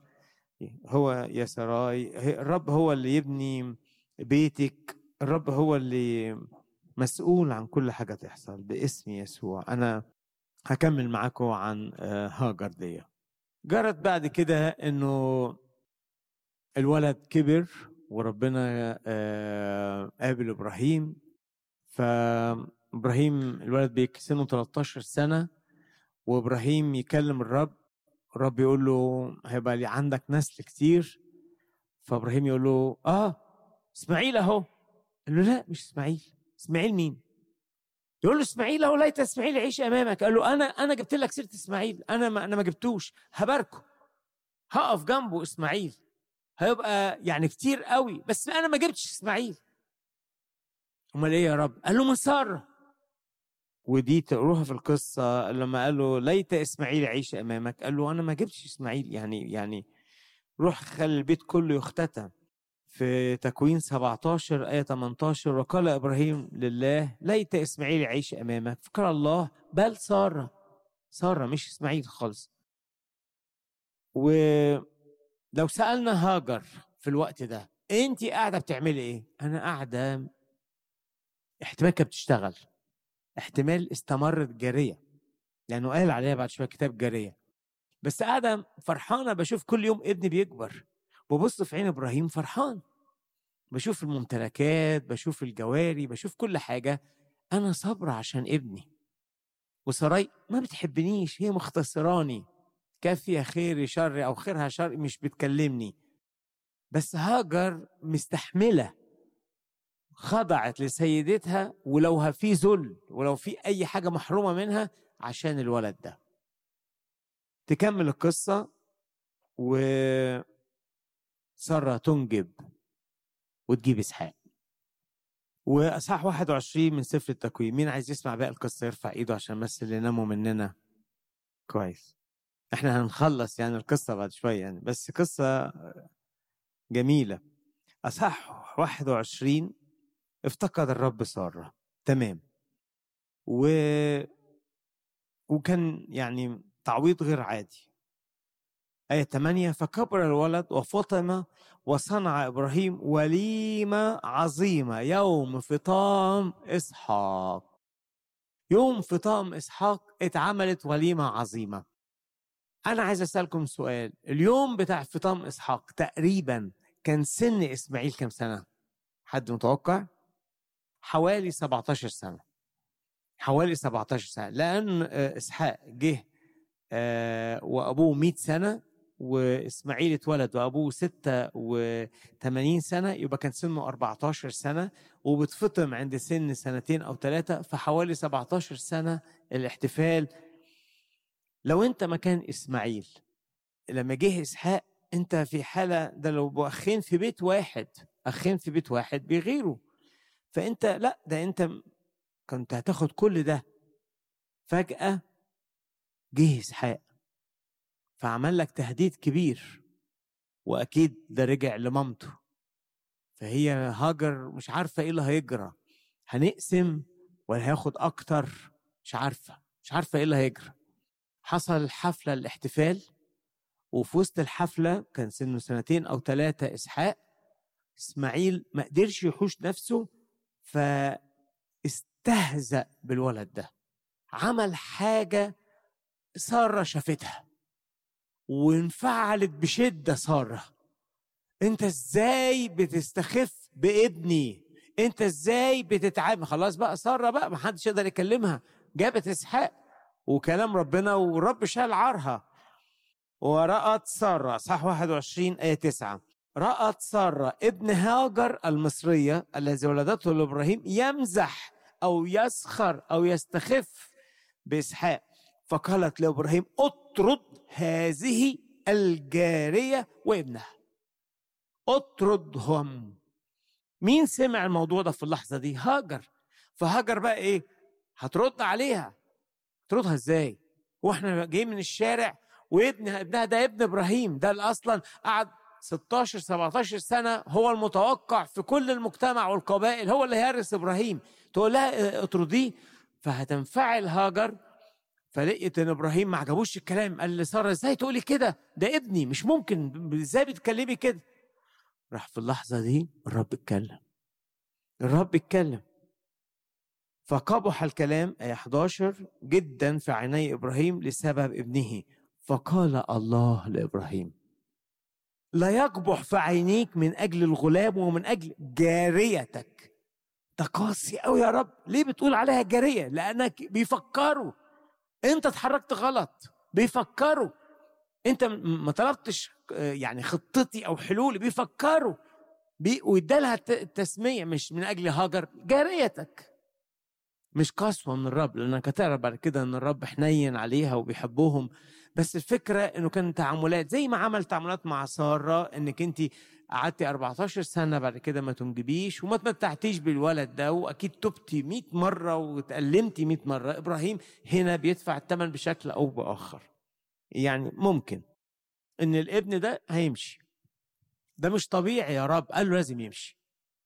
هو يا سراي الرب هو اللي يبني بيتك الرب هو اللي مسؤول عن كل حاجة تحصل باسم يسوع. أنا هكمل معاكم عن هاجر دي. جرت بعد كده إنه الولد كبر وربنا قابل إبراهيم. فإبراهيم الولد بيكسنه 13 سنة وإبراهيم يكلم الرب الرب يقول له هيبقى لي عندك نسل كتير. فابراهيم يقول له آه إسماعيل أهو. قال له لا مش إسماعيل. إسماعيل مين؟ يقول له إسماعيل أهو ليت إسماعيل يعيش أمامك. قال له أنا أنا جبت لك سيرة إسماعيل. أنا ما أنا ما جبتوش. هباركه. هقف جنبه إسماعيل. هيبقى يعني كتير قوي. بس أنا ما جبتش إسماعيل. أمال إيه يا رب؟ قال له من سارة. ودي تقروها في القصة لما قال له ليت إسماعيل يعيش أمامك قال له أنا ما جبتش إسماعيل يعني يعني روح خلي البيت كله يختتم في تكوين 17 آية 18 وقال إبراهيم لله ليت إسماعيل يعيش أمامك. فكر الله بل سارة سارة مش إسماعيل خالص. ولو سألنا هاجر في الوقت ده أنت قاعدة بتعملي إيه؟ أنا قاعدة احتمال كانت بتشتغل. احتمال استمرت جارية لأنه قال عليها بعد شوية كتاب جارية. بس قاعدة فرحانة بشوف كل يوم ابني بيكبر. ببص في عين إبراهيم فرحان. بشوف الممتلكات بشوف الجواري بشوف كل حاجة. أنا صابرة عشان ابني. وسراي ما بتحبنيش هي مختصراني. كافية خيري شر أو خيرها شر مش بتكلمني. بس هاجر مستحملة. خضعت لسيدتها ولو في ذل ولو في أي حاجة محرومة منها عشان الولد ده. تكمل القصة و ساره تنجب وتجيب إسحاق. وأصحاح 21 من سفر التكوين مين عايز يسمع باقي القصة يرفع إيده عشان بس اللي ناموا مننا. كويس. إحنا هنخلص يعني القصة بعد شوية يعني. بس قصة جميلة. أصح 21 افتقد الرب سارة. تمام. و وكان يعني تعويض غير عادي. آية 8 فكبر الولد وفطم وصنع إبراهيم وليمة عظيمة. يوم فطام إسحاق. يوم فطام إسحاق اتعملت وليمة عظيمة. أنا عايز أسألكم سؤال. اليوم بتاع فطام إسحاق تقريبا كان سن إسماعيل كم سنة؟ حد متوقع؟ حوالي 17 سنة. حوالي 17 سنة. لأن إسحاق جه وأبوه 100 سنة وإسماعيل اتولد وأبوه 86 سنة يبقى كان سنه 14 سنة وبتفطم عند سن سنتين أو ثلاثة فحوالي 17 سنة الاحتفال. لو أنت مكان إسماعيل لما جه إسحاق أنت في حالة ده لو أخين في بيت واحد أخين في بيت واحد بيغيروا. فأنت لأ ده أنت كنت هتاخد كل ده. فجأة جه إسحاق فعمل لك تهديد كبير. وأكيد ده رجع لمامته. فهي هاجر مش عارفة إيه اللي هيجرى. هنقسم ولا هياخد أكتر؟ مش عارفة. مش عارفة إيه اللي هيجرى. حصل حفلة الاحتفال وفي وسط الحفلة كان سنه سنتين أو ثلاثة إسحاق إسماعيل ما قدرش يحوش نفسه فاستهزأ بالولد ده. عمل حاجة سارة شافتها وانفعلت بشدة سارة. انت إزاي بتستخف بابني؟ انت إزاي بتتعامل خلاص بقى سارة بقى ما حدش يقدر يكلمها. جابت إسحاق وكلام ربنا والرب شال عارها ورأت سارة صح 21 آية 9 رأت سارة ابن هاجر المصرية الذي ولدته لإبراهيم يمزح أو يسخر أو يستخف بإسحاق. فقالت لإبراهيم أطرد هذه الجارية وابنها. أطردهم. مين سمع الموضوع ده في اللحظة دي؟ هاجر. فهاجر بقى إيه؟ هترد عليها. تردها إزاي؟ وإحنا جايين من الشارع وابنها ابنها ده ابن إبراهيم. ده اللي أصلا قعد 16 17 سنة هو المتوقع في كل المجتمع والقبائل هو اللي هيرث إبراهيم. تقول لها اطرديه. فهتنفعل هاجر. فلقيت إن إبراهيم ما عجبوش الكلام. قال لساره إزاي تقولي كده؟ ده ابني مش ممكن. إزاي بتكلمي كده؟ راح في اللحظة دي الرب اتكلم. الرب اتكلم. فقبح الكلام آية 11 جدا في عيني إبراهيم لسبب ابنه. فقال الله لإبراهيم لا يقبح في عينيك من أجل الغلام ومن أجل جاريتك. ده قاسي قوي يا رب. ليه بتقول عليها جارية؟ لأنك بيفكروا. أنت اتحركت غلط. بيفكروا. أنت ما طلبتش يعني خطتي أو حلولي. بيفكروا. بي وادالها التسمية مش من أجل هاجر جاريتك. مش قسوة من الرب لأنك هتعرف بعد كده إن الرب حنين عليها وبيحبهم. بس الفكرة إنه كان تعاملات زي ما عمل تعاملات مع سارة إنك أنت قعدتي 14 سنة بعد كده ما تنجبيش وما تمتعتيش بالولد ده وأكيد تبتي 100 مرة وتألمتي 100 مرة. إبراهيم هنا بيدفع الثمن بشكل أو بآخر. يعني ممكن إن الابن ده هيمشي. ده مش طبيعي يا رب. قال له لازم يمشي.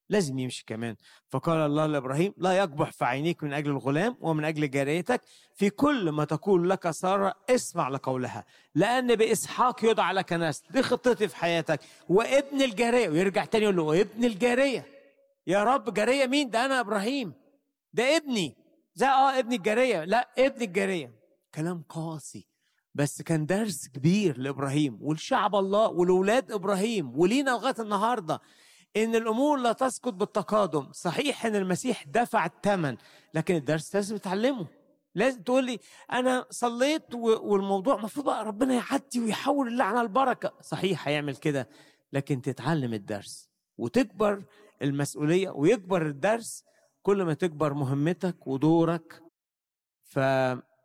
لازم يمشي كمان. فقال الله لإبراهيم لا يقبح في عينيك من أجل الغلام ومن أجل جاريتك في كل ما تقول لك سارة اسمع لقولها لأن بإسحاق يدعى لك نسل دي خطتي في حياتك وابن الجارية. ويرجع تاني يقول له ابن الجارية. يا رب جارية مين؟ ده أنا إبراهيم. ده ابني. ده آه ابن الجارية. لا ابن الجارية. كلام قاسي بس كان درس كبير لإبراهيم ولشعب الله ولولاد إبراهيم ولينا لغاية النهارده. إن الأمور لا تسقط بالتقادم. صحيح إن المسيح دفع الثمن لكن الدرس لازم تتعلمه لازم تقول لي أنا صليت والموضوع المفروض بقى ربنا يعدي ويحول اللعنه البركة. صحيح هيعمل كده لكن تتعلم الدرس وتكبر المسؤولية ويكبر الدرس. كل ما تكبر مهمتك ودورك ف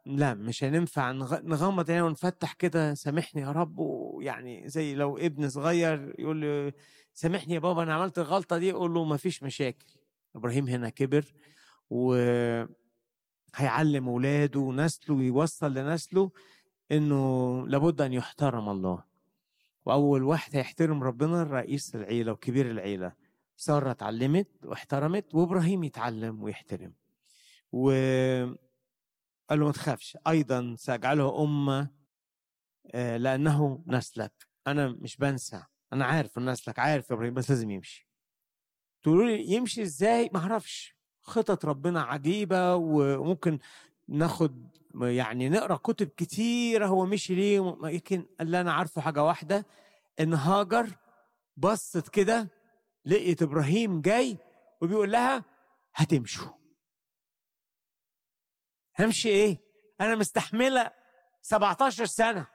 لا مش هينفع نغمض عينينا ونفتح كده. سامحني يا رب يعني زي لو ابن صغير يقول لي سامحني يا بابا أنا عملت الغلطة دي أقول له ما فيش مشاكل. إبراهيم هنا كبر و هيعلم اولاده ونسله ويوصل لنسله إنه لابد أن يحترم الله. وأول واحد هيحترم ربنا رئيس العيلة وكبير العيلة. سارة اتعلمت واحترمت وإبراهيم يتعلم ويحترم. و قال له ما تخافش أيضا سأجعله أمة آه، لأنه نسلك. أنا مش بنسى. أنا عارف ان نسلك عارف يا إبراهيم بس لازم يمشي. تقولوا لي يمشي إزاي؟ ما أعرفش. خطط ربنا عجيبة وممكن ناخد يعني نقرأ كتب كتيرة هو مشي ليه لكن اللي أنا عارفه حاجة واحدة إن هاجر بصت كده لقيت إبراهيم جاي وبيقول لها هتمشوا. همشي إيه؟ أنا مستحملة 17 سنة.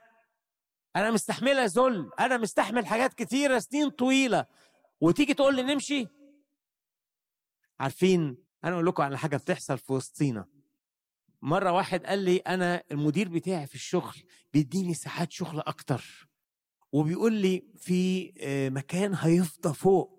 أنا مستحمله ذل. أنا مستحمل حاجات كتيرة سنين طويلة. وتيجي تقول لي نمشي؟ عارفين أنا أقول لكم على حاجة بتحصل في وسطينا. مرة واحد قال لي أنا المدير بتاعي في الشغل بيديني ساعات شغل أكتر. وبيقول لي في آه، مكان هيفضى فوق.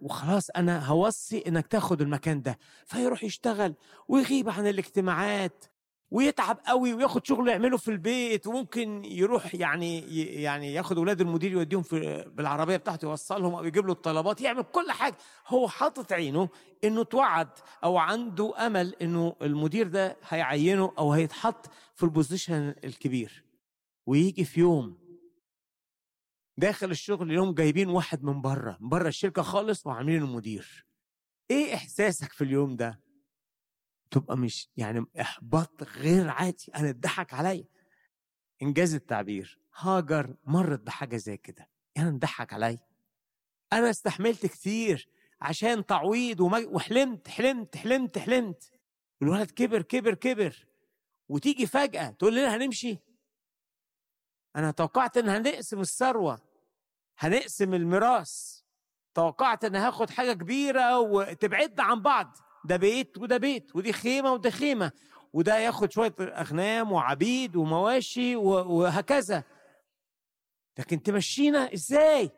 وخلاص أنا هوصي إنك تاخد المكان ده. فيروح يشتغل ويغيب عن الاجتماعات. ويتعب قوي وياخد شغل يعمله في البيت وممكن يروح يعني يعني ياخد أولاد المدير يوديهم في بالعربية بتاعته يوصلهم أو يجيب له الطلبات يعمل كل حاجة. هو حاطط عينه إنه توعد أو عنده أمل إنه المدير ده هيعينه أو هيتحط في البوزيشن الكبير. ويجي في يوم داخل الشغل اليوم جايبين واحد من بره من بره الشركة خالص وعاملينه مدير إيه إحساسك في اليوم ده؟ تبقى مش يعني إحباط غير عادي. أنا اتضحك عليا. إنجاز التعبير. هاجر. مرت بحاجه زي كده. يعني انضحك عليا. أنا استحملت كتير عشان تعويض وحلمت حلمت حلمت حلمت. الولد كبر كبر كبر. وتيجي فجأة تقول لنا هنمشي. أنا توقعت إن هنقسم الثروة. هنقسم الميراث. توقعت إن هاخد حاجة كبيرة وتبعدنا عن بعض. ده بيت وده بيت ودي خيمة وده خيمة وده ياخد شوية أغنام وعبيد ومواشي وهكذا. لكن تمشينا إزاي؟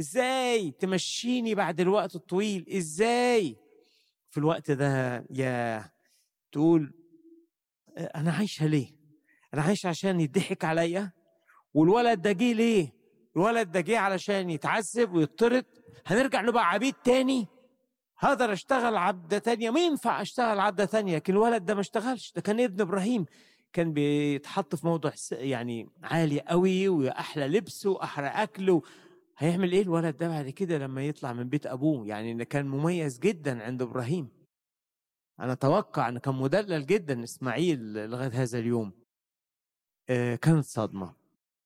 إزاي تمشيني بعد الوقت الطويل؟ إزاي؟ في الوقت ده يا تقول أنا عايشه ليه؟ أنا عايش عشان يضحك عليا؟ والولد ده جه ليه؟ الولد ده جه علشان يتعذب ويطرد؟ هنرجع نبقى عبيد تاني؟ هقدر أشتغل عبدة تانية ما ينفع أشتغل عبدة تانية لكن الولد ده ما اشتغلش. ده كان ابن إبراهيم. كان بيتحط في موضوع يعني عالي قوي وأحلى لبس وأحلى اكل هيعمل إيه الولد ده بعد كده لما يطلع من بيت أبوه؟ يعني كان مميز جدا عند إبراهيم. أنا أتوقع انه كان مدلل جدا إسماعيل لغاية هذا اليوم. آه كانت صدمة.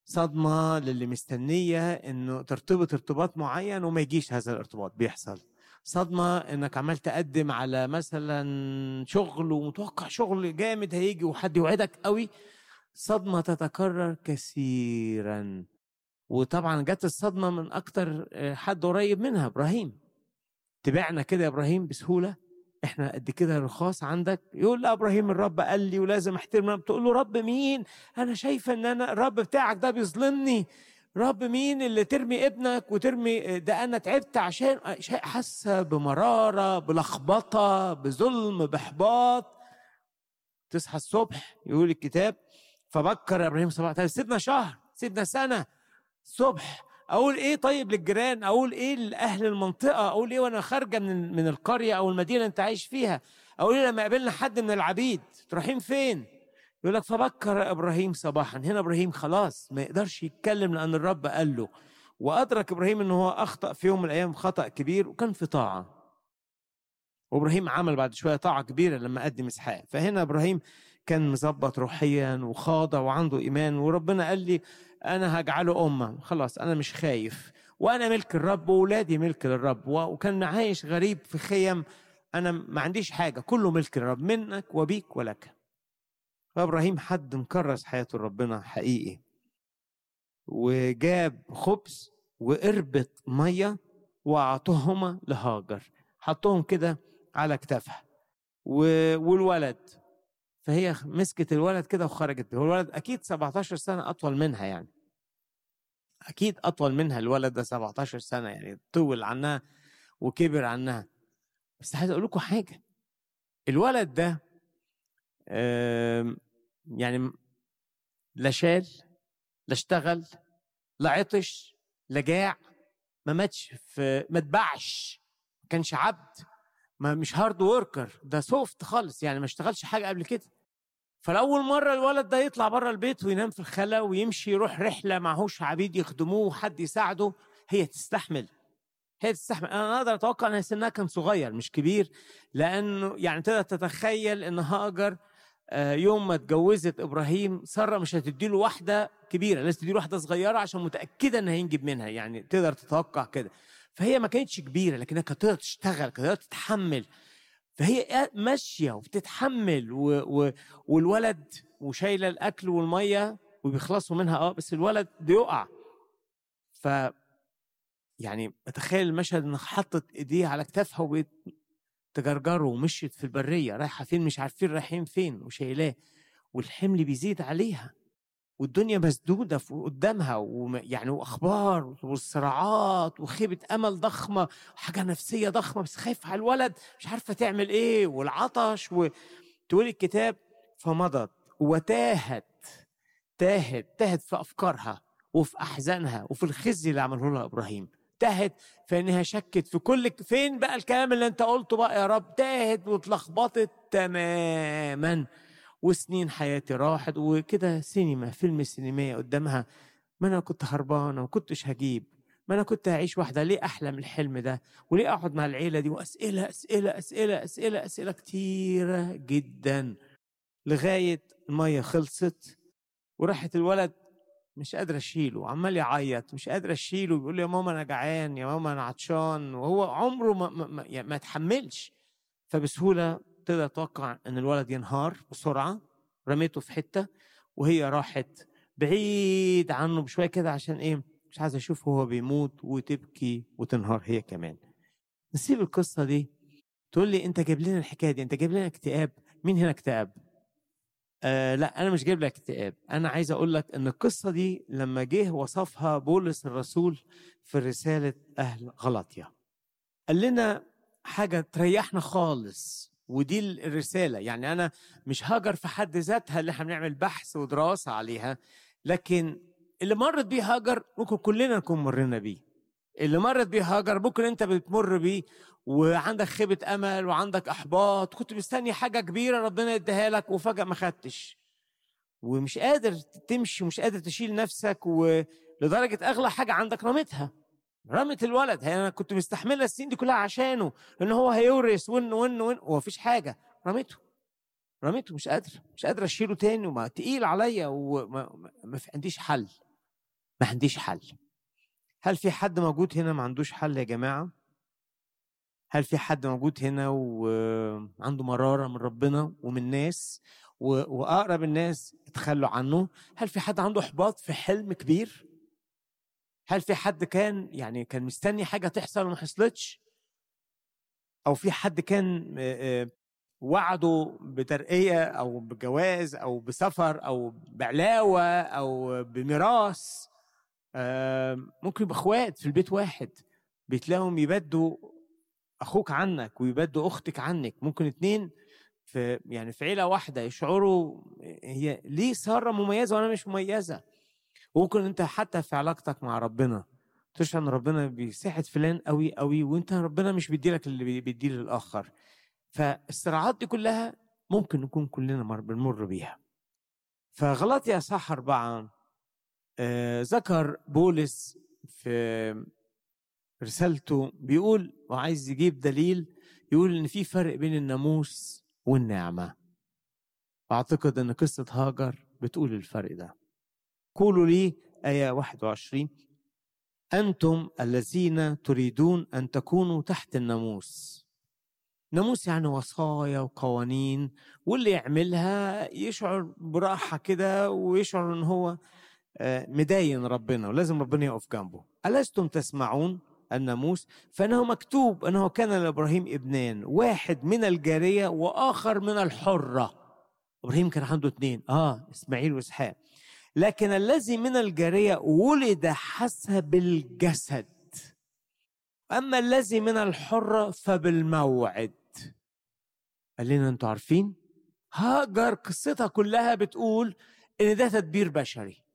صدمة للي مستنية إنه ترتبط ارتباط معين وما يجيش هذا الارتباط. بيحصل. صدمة إنك عمال تقدم على مثلا شغل ومتوقع شغل جامد هيجي وحد يوعدك قوي صدمة تتكرر كثيرا. وطبعا جت الصدمة من أكتر آه، حد قريب منها إبراهيم. تبعنا كده يا إبراهيم بسهولة. إحنا قد كده رخاص عندك. يقول لا إبراهيم الرب قال لي ولازم أحترم تقول له رب مين؟ أنا شايفه إن أنا الرب بتاعك ده بيظلمني. رب مين اللي ترمي ابنك وترمي ده أنا تعبت عشان حاسة بمرارة بلخبطة بظلم بإحباط. تصحى الصبح يقول الكتاب فبكر إبراهيم صباح طيب سيبنا شهر سيبنا سنة صبح. أقول إيه طيب للجيران؟ أقول إيه لأهل المنطقة؟ أقول إيه وأنا خارجة من من القرية أو المدينة أنت عايش فيها؟ أقول إيه لما قابلنا حد من العبيد؟ رايحين فين؟ يقول لك فبكر إبراهيم صباحا. هنا إبراهيم خلاص ما يقدرش يتكلم لأن الرب قال له وأدرك إبراهيم إن هو أخطأ في يوم من الأيام خطأ كبير وكان في طاعة. وإبراهيم عمل بعد شوية طاعة كبيرة لما قدم إسحاق. فهنا إبراهيم كان مظبط روحيا وخاضع وعنده إيمان وربنا قال لي أنا هجعله أمة. خلاص أنا مش خايف. وأنا ملك الرب واولادي ملك للرب وكان عايش غريب في خيم. أنا ما عنديش حاجة. كله ملك الرب منك وبيك ولك. فابراهيم حد مكرس حياته لربنا حقيقي. وجاب خبز وقربة مية وأعطوهما لهاجر. حطهم كده على كتافها. والولد. فهي مسكت الولد كده وخرجت. به الولد أكيد 17 سنة أطول منها يعني. أكيد أطول منها الولد ده 17 سنة يعني طول عنها وكبر عنها. بس عايز أقول لكم حاجة. الولد ده يعني لا شال لا اشتغل لا عطش لا جاع ما ماتش في ما اتباعش ما كانش عبد ما مش hard worker ده soft خالص يعني ما اشتغلش حاجة قبل كده. فلأول مرة الولد ده يطلع بره البيت وينام في الخلا ويمشي يروح رحلة معهوش عبيد يخدموه وحد يساعده هي تستحمل هي تستحمل. أنا أقدر أتوقع إن سنها كان صغير مش كبير لأنه يعني تقدر تتخيل إن هاجر يوم ما اتجوزت إبراهيم سارة مش هتدي له واحدة كبيرة لازم تدي له واحدة صغيرة عشان متأكدة ان هينجب منها يعني تقدر تتوقع كده. فهي ما كانتش كبيرة لكنها كانت تقدر تشتغل كانت تقدر تتحمل. فهي ماشية وبتتحمل و... و... والولد وشايلة الأكل والمية وبيخلصوا منها. آه بس الولد بيقع ف يعني أتخيل المشهد إنها حطت إيديها على كتافها وتجرجره ومشيت في البرية رايحة فين مش عارفين رايحين فين وشايلاه والحمل بيزيد عليها والدنيا مسدودة قدامها ويعني وأخبار والصراعات وخيبة أمل ضخمة وحاجة نفسية ضخمة بس خايفة على الولد مش عارفة تعمل إيه والعطش وتقول الكتاب فمضت وتاهت تاهت تاهت في أفكارها وفي أحزانها وفي الخزي اللي عمله لها إبراهيم. تاهت في إنها شكت في كل فين بقى الكلام اللي أنت قلته بقى؟ يا رب تاهت واتلخبطت تماما. وسنين حياتي راحت وكده سينما فيلم سينمائي قدامها. ما أنا كنت هربانة وما كنتش هجيب. ما أنا كنت هعيش واحدة. ليه أحلم الحلم ده؟ وليه أقعد مع العيلة دي؟ وأسئلة أسئلة أسئلة أسئلة أسئلة كتيرة جدا. لغاية المية خلصت وراحت الولد مش قادر أشيله عمال يعيط مش قادر أشيله بيقول لي يا ماما أنا جعان يا ماما أنا عطشان وهو عمره ما ما, يعني ما تحملش فبسهولة تقدر تتوقع إن الولد ينهار بسرعة رميته في حتة وهي راحت بعيد عنه بشوية كده عشان إيه؟ مش عايزه اشوفه هو بيموت وتبكي وتنهار هي كمان. نسيب القصة دي. تقول لي أنت جايب لنا الحكاية دي أنت جايب لنا اكتئاب. مين هنا اكتئاب؟ آه لا أنا مش جايب لك اكتئاب. أنا عايز أقول لك إن القصة دي لما جه وصفها بولس الرسول في رسالة أهل غلطيا قال لنا حاجة تريحنا خالص ودي الرسالة. يعني أنا مش هاجر في حد ذاتها اللي إحنا بنعمل بحث ودراسة عليها لكن اللي مرت بيه هاجر ممكن كلنا نكون مرينا بيه. اللي مرت بيه هاجر ممكن أنت بتمر بيه وعندك خيبة أمل وعندك إحباط كنت مستني حاجة كبيرة ربنا يديها لك وفجأة ما خدتش. ومش قادر تمشي ومش قادر تشيل نفسك ولدرجة أغلى حاجة عندك رميتها. رمت الولد. هي أنا كنت مستحمله السنين دي كلها عشانه ان هو هيورث ون ون ون ومفيش حاجة. رميته. رميته. مش قادر مش قادر أشيله تاني وما تقيل عليا وما ما عنديش حل. ما عنديش حل. هل في حد موجود هنا ما عندوش حل يا جماعة؟ هل في حد موجود هنا وعنده مرارة من ربنا ومن الناس وأقرب الناس اتخلوا عنه؟ هل في حد عنده إحباط في حلم كبير؟ هل في حد كان يعني كان مستني حاجة تحصل وما حصلتش؟ أو في حد كان وعده بترقية أو بجواز أو بسفر أو بعلاوة أو بميراث؟ ممكن يبقى اخوات في البيت واحد بتلاقيهم يبدوا أخوك عنك ويبدوا أختك عنك. ممكن اتنين في يعني في عيلة واحدة يشعروا هي ليه سارة مميزة وأنا مش مميزة. وممكن انت حتى في علاقتك مع ربنا تشعر ان ربنا بيساعد فلان قوي قوي وانت ربنا مش بيديلك اللي بيديه للاخر فالصراعات دي كلها ممكن نكون كلنا بنمر بيها. فغلطي صح أربعة ذكر بولس في رسالته بيقول وعايز يجيب دليل يقول إن في فرق بين الناموس والنعمة. واعتقد إن قصة هاجر بتقول الفرق ده. قولوا لي آية 21 أنتم الذين تريدون أن تكونوا تحت الناموس. ناموس يعني وصايا وقوانين واللي يعملها يشعر براحة كده ويشعر أن هو آه، مداين ربنا ولازم ربنا يقف جنبه. ألستم تسمعون الناموس فإنه مكتوب أنه كان لإبراهيم ابنان واحد من الجارية وآخر من الحرة. إبراهيم كان عنده اثنين آه إسماعيل وإسحاق. لكن الذي من الجارية ولد حسب الجسد. أما الذي من الحرة فبالموعد. قال لنا أنتوا عارفين؟ هاجر قصتها كلها بتقول إن ده تدبير بشري.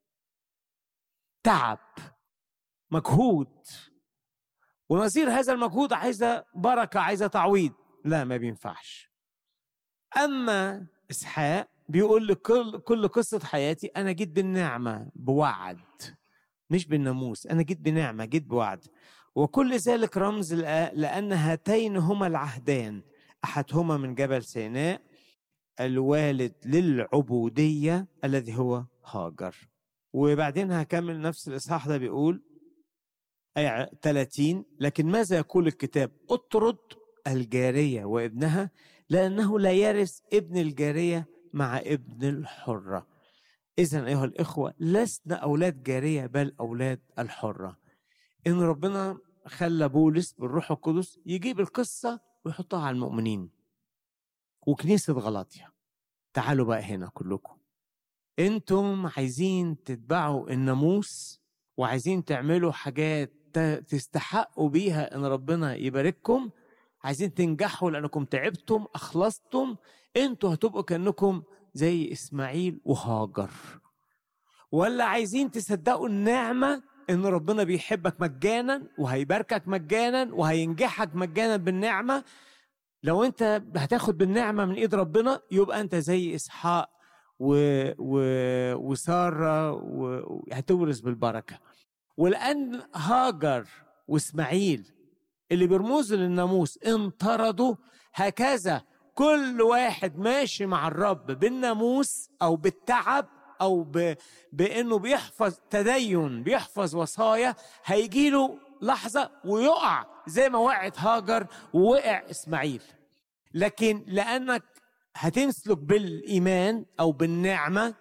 تعب مجهود. ونظير هذا المجهود عايزه بركة عايزه تعويض. لا ما بينفعش. أما إسحاق بيقول لكل كل قصة حياتي أنا جيت بالنعمة بوعد. مش بالناموس أنا جيت بنعمة جيت بوعد. وكل ذلك رمز لأن هاتين هما العهدان. أحدهما من جبل سيناء الوالد للعبودية الذي هو هاجر. وبعدين هكمل نفس الإصحاح ده بيقول آية 30 لكن ماذا يقول الكتاب؟ اطرد الجارية وابنها لأنه لا يرث ابن الجارية مع ابن الحرة. إذا أيها الإخوة لسنا أولاد جارية بل أولاد الحرة. إن ربنا خلى بولس بالروح القدس يجيب القصة ويحطها على المؤمنين. وكنيسة غلاطيا تعالوا بقى هنا كلكم. أنتم عايزين تتبعوا الناموس وعايزين تعملوا حاجات تستحقوا بيها ان ربنا يبارككم. عايزين تنجحوا لانكم تعبتم اخلصتم. أنتوا هتبقوا كأنكم زي إسماعيل وهاجر. ولا عايزين تصدقوا النعمة ان ربنا بيحبك مجانا وهيباركك مجانا وهينجحك مجانا بالنعمة. لو انت هتاخد بالنعمة من ايد ربنا يبقى انت زي إسحاق و... و... وسارة وهتورث بالبركة. ولأن هاجر وإسماعيل اللي بيرمزوا للناموس انطردوا هكذا كل واحد ماشي مع الرب بالناموس أو بالتعب أو ب... بأنه بيحفظ تدين بيحفظ وصايا هيجيله لحظة ويقع زي ما وقعت هاجر ووقع إسماعيل. لكن لأنك هتمسلك بالإيمان أو بالنعمة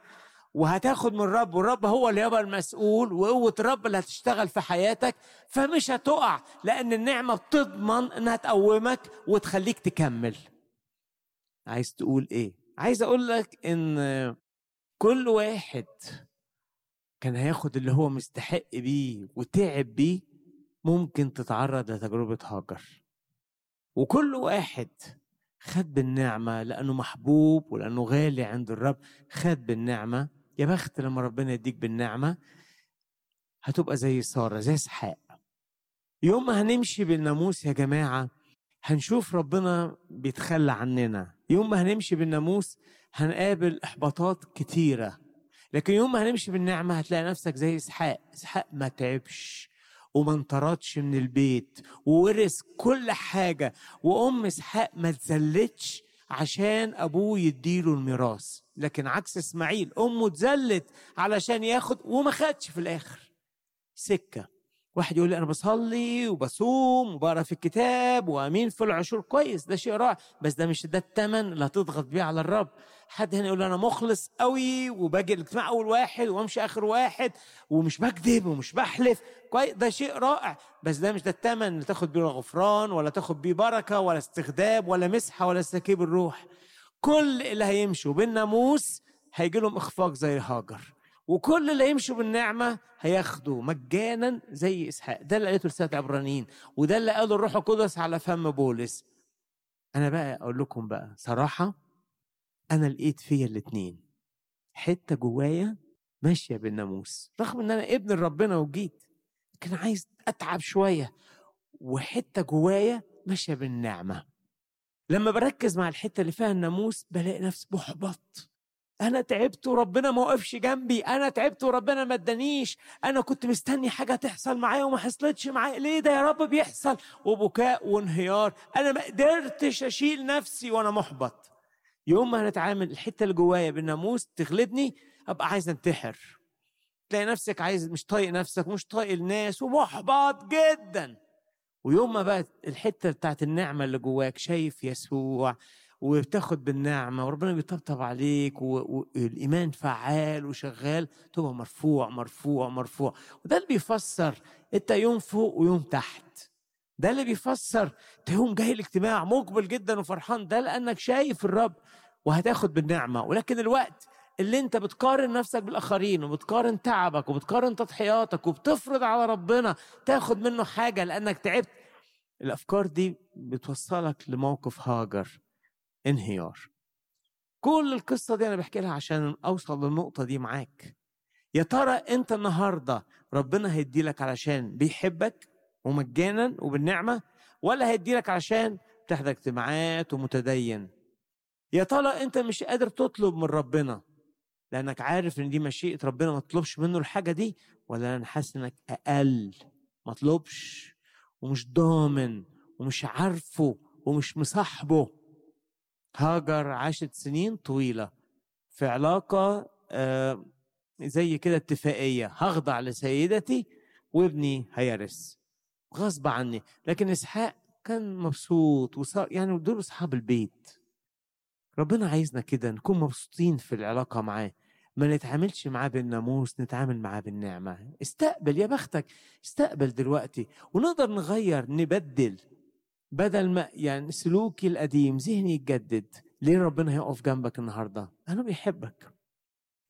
وهتاخد من الرب والرب هو اللي يبقى المسؤول وقوة الرب اللي هتشتغل في حياتك فمش هتقع لأن النعمة بتضمن إنها تقومك وتخليك تكمل عايز تقول إيه؟ عايز أقول لك إن كل واحد كان هياخد اللي هو مستحق بيه وتعب بيه ممكن تتعرض لتجربة هاجر وكل واحد خد بالنعمة لأنه محبوب ولأنه غالي عند الرب. خد بالنعمة. يا بخت لما ربنا يديك بالنعمة هتبقى زي سارة زي اسحاق يوم ما هنمشي بالناموس يا جماعة هنشوف ربنا بيتخلى عننا. يوم ما هنمشي بالناموس هنقابل إحباطات كتيرة. لكن يوم ما هنمشي بالنعمة هتلاقي نفسك زي اسحاق اسحاق ما تعبش. وما انطردش من البيت وورث كل حاجة وأم إسحاق ما اتذلتش عشان أبوه يديله الميراث. لكن عكس إسماعيل أمه اتذلت علشان ياخد وما خدش في الآخر. سكة. واحد يقول لي أنا بصلي وبصوم وبقرأ في الكتاب وأمين في العشور كويس ده شيء رائع بس ده مش ده الثمن اللي هتضغط بيه على الرب. حد هنا يقول أنا مخلص قوي وباجي الاجتماع أول واحد وأمشي آخر واحد ومش بكذب ومش بحلف كويس ده شيء رائع بس ده مش ده الثمن اللي تاخد بيه غفران ولا تاخد بيه بركة ولا استخدام ولا مسحة ولا استكيب الروح. كل اللي هيمشوا بالناموس هيجي لهم إخفاق زي هاجر وكل اللي يمشوا بالنعمة هياخدوا مجانا زي إسحاق. ده اللي قالته رسالة عبرانيين وده اللي قاله الروح القدس على فم بولس. أنا بقى أقول لكم بقى صراحة أنا لقيت فيا الاتنين. حتة جوايا ماشية بالناموس رغم إن أنا ابن ربنا وجيت لكن عايز أتعب شوية. وحتة جوايا ماشية بالنعمة. لما بركز مع الحتة اللي فيها الناموس بلاقي نفسي محبط. أنا تعبت وربنا ما وقفش جنبي أنا تعبت وربنا ما ادانيش أنا كنت مستني حاجة تحصل معايا وما حصلتش معايا ليه ده يا رب بيحصل؟ وبكاء وانهيار أنا ما قدرتش أشيل نفسي وأنا محبط. يوم ما هنتعامل الحتة اللي جوايا بالناموس تغلبني أبقى عايز انتحر. تلاقي نفسك عايز مش طايق نفسك مش طايق الناس ومحبط جدا. ويوم ما بقى الحتة بتاعت النعمة اللي جواك شايف يسوع وبتاخد بالنعمة وربنا بيطبطب عليك والإيمان فعال وشغال تبقى مرفوع مرفوع مرفوع. وده اللي بيفسر أنت يوم فوق ويوم تحت. ده اللي بيفسر أنت يوم جاي الاجتماع مقبل جدا وفرحان. ده لأنك شايف الرب وهتاخد بالنعمة. ولكن الوقت اللي انت بتقارن نفسك بالآخرين وبتقارن تعبك وبتقارن تضحياتك وبتفرض على ربنا تاخد منه حاجة لأنك تعبت الأفكار دي بتوصلك لموقف هاجر. انهيار. كل القصة دي أنا بحكي لها عشان أوصل للنقطة دي معاك. يا ترى أنت النهاردة ربنا هيدي لك علشان بيحبك ومجانا وبالنعمة ولا هيدي لك علشان بتحضر اجتماعات ومتدين؟ يا ترى أنت مش قادر تطلب من ربنا لأنك عارف إن دي مشيئة ربنا ما تطلبش منه الحاجة دي؟ ولا أنا حاسس إنك أقل؟ ما تطلبش. ومش ضامن ومش عارفه ومش مصاحبه. هاجر عاشت سنين طويلة في علاقة آه، زي كده اتفاقية. هخضع لسيدتي وابني هيرث غصب عني. لكن إسحاق كان مبسوط وصار يعني دول أصحاب البيت. ربنا عايزنا كده نكون مبسوطين في العلاقة معاه. ما نتعاملش معاه بالناموس نتعامل معاه بالنعمة. استقبل يا بختك استقبل دلوقتي. ونقدر نغير نبدل. بدل ما يعني سلوكي القديم ذهني يتجدد. ليه ربنا هيقف جنبك النهارده؟ أنا بيحبك.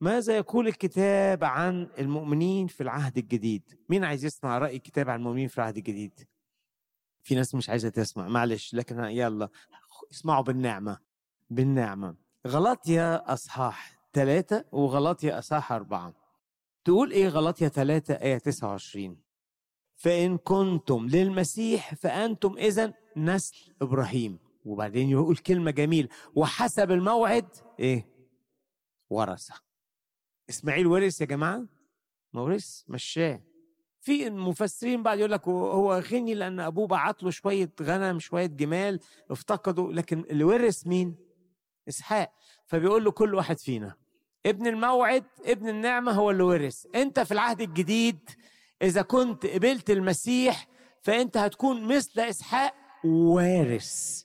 ماذا يقول الكتاب عن المؤمنين في العهد الجديد؟ مين عايز يسمع رأي الكتاب عن المؤمنين في العهد الجديد؟ في ناس مش عايزة تسمع. معلش لكن يلا اسمعوا بالنعمة. بالنعمة. غلطيا أصحاح ثلاثة وغلطيا أصحاح أربعة. تقول إيه غلطيا ثلاثة آية 29 فإن كنتم للمسيح فأنتم إذا نسل إبراهيم. وبعدين يقول كلمة جميلة. وحسب الموعد إيه؟ ورثة إسماعيل ورث يا جماعة؟ ما ورث مشاه. في المفسرين بعد يقول لك هو غني لأن أبوه بعت له شوية غنم شوية جمال افتقدوا لكن اللي ورث مين؟ إسحاق. فبيقول له كل واحد فينا ابن الموعد ابن النعمة هو اللي ورث. أنت في العهد الجديد إذا كنت قبلت المسيح فأنت هتكون مثل إسحاق وارث.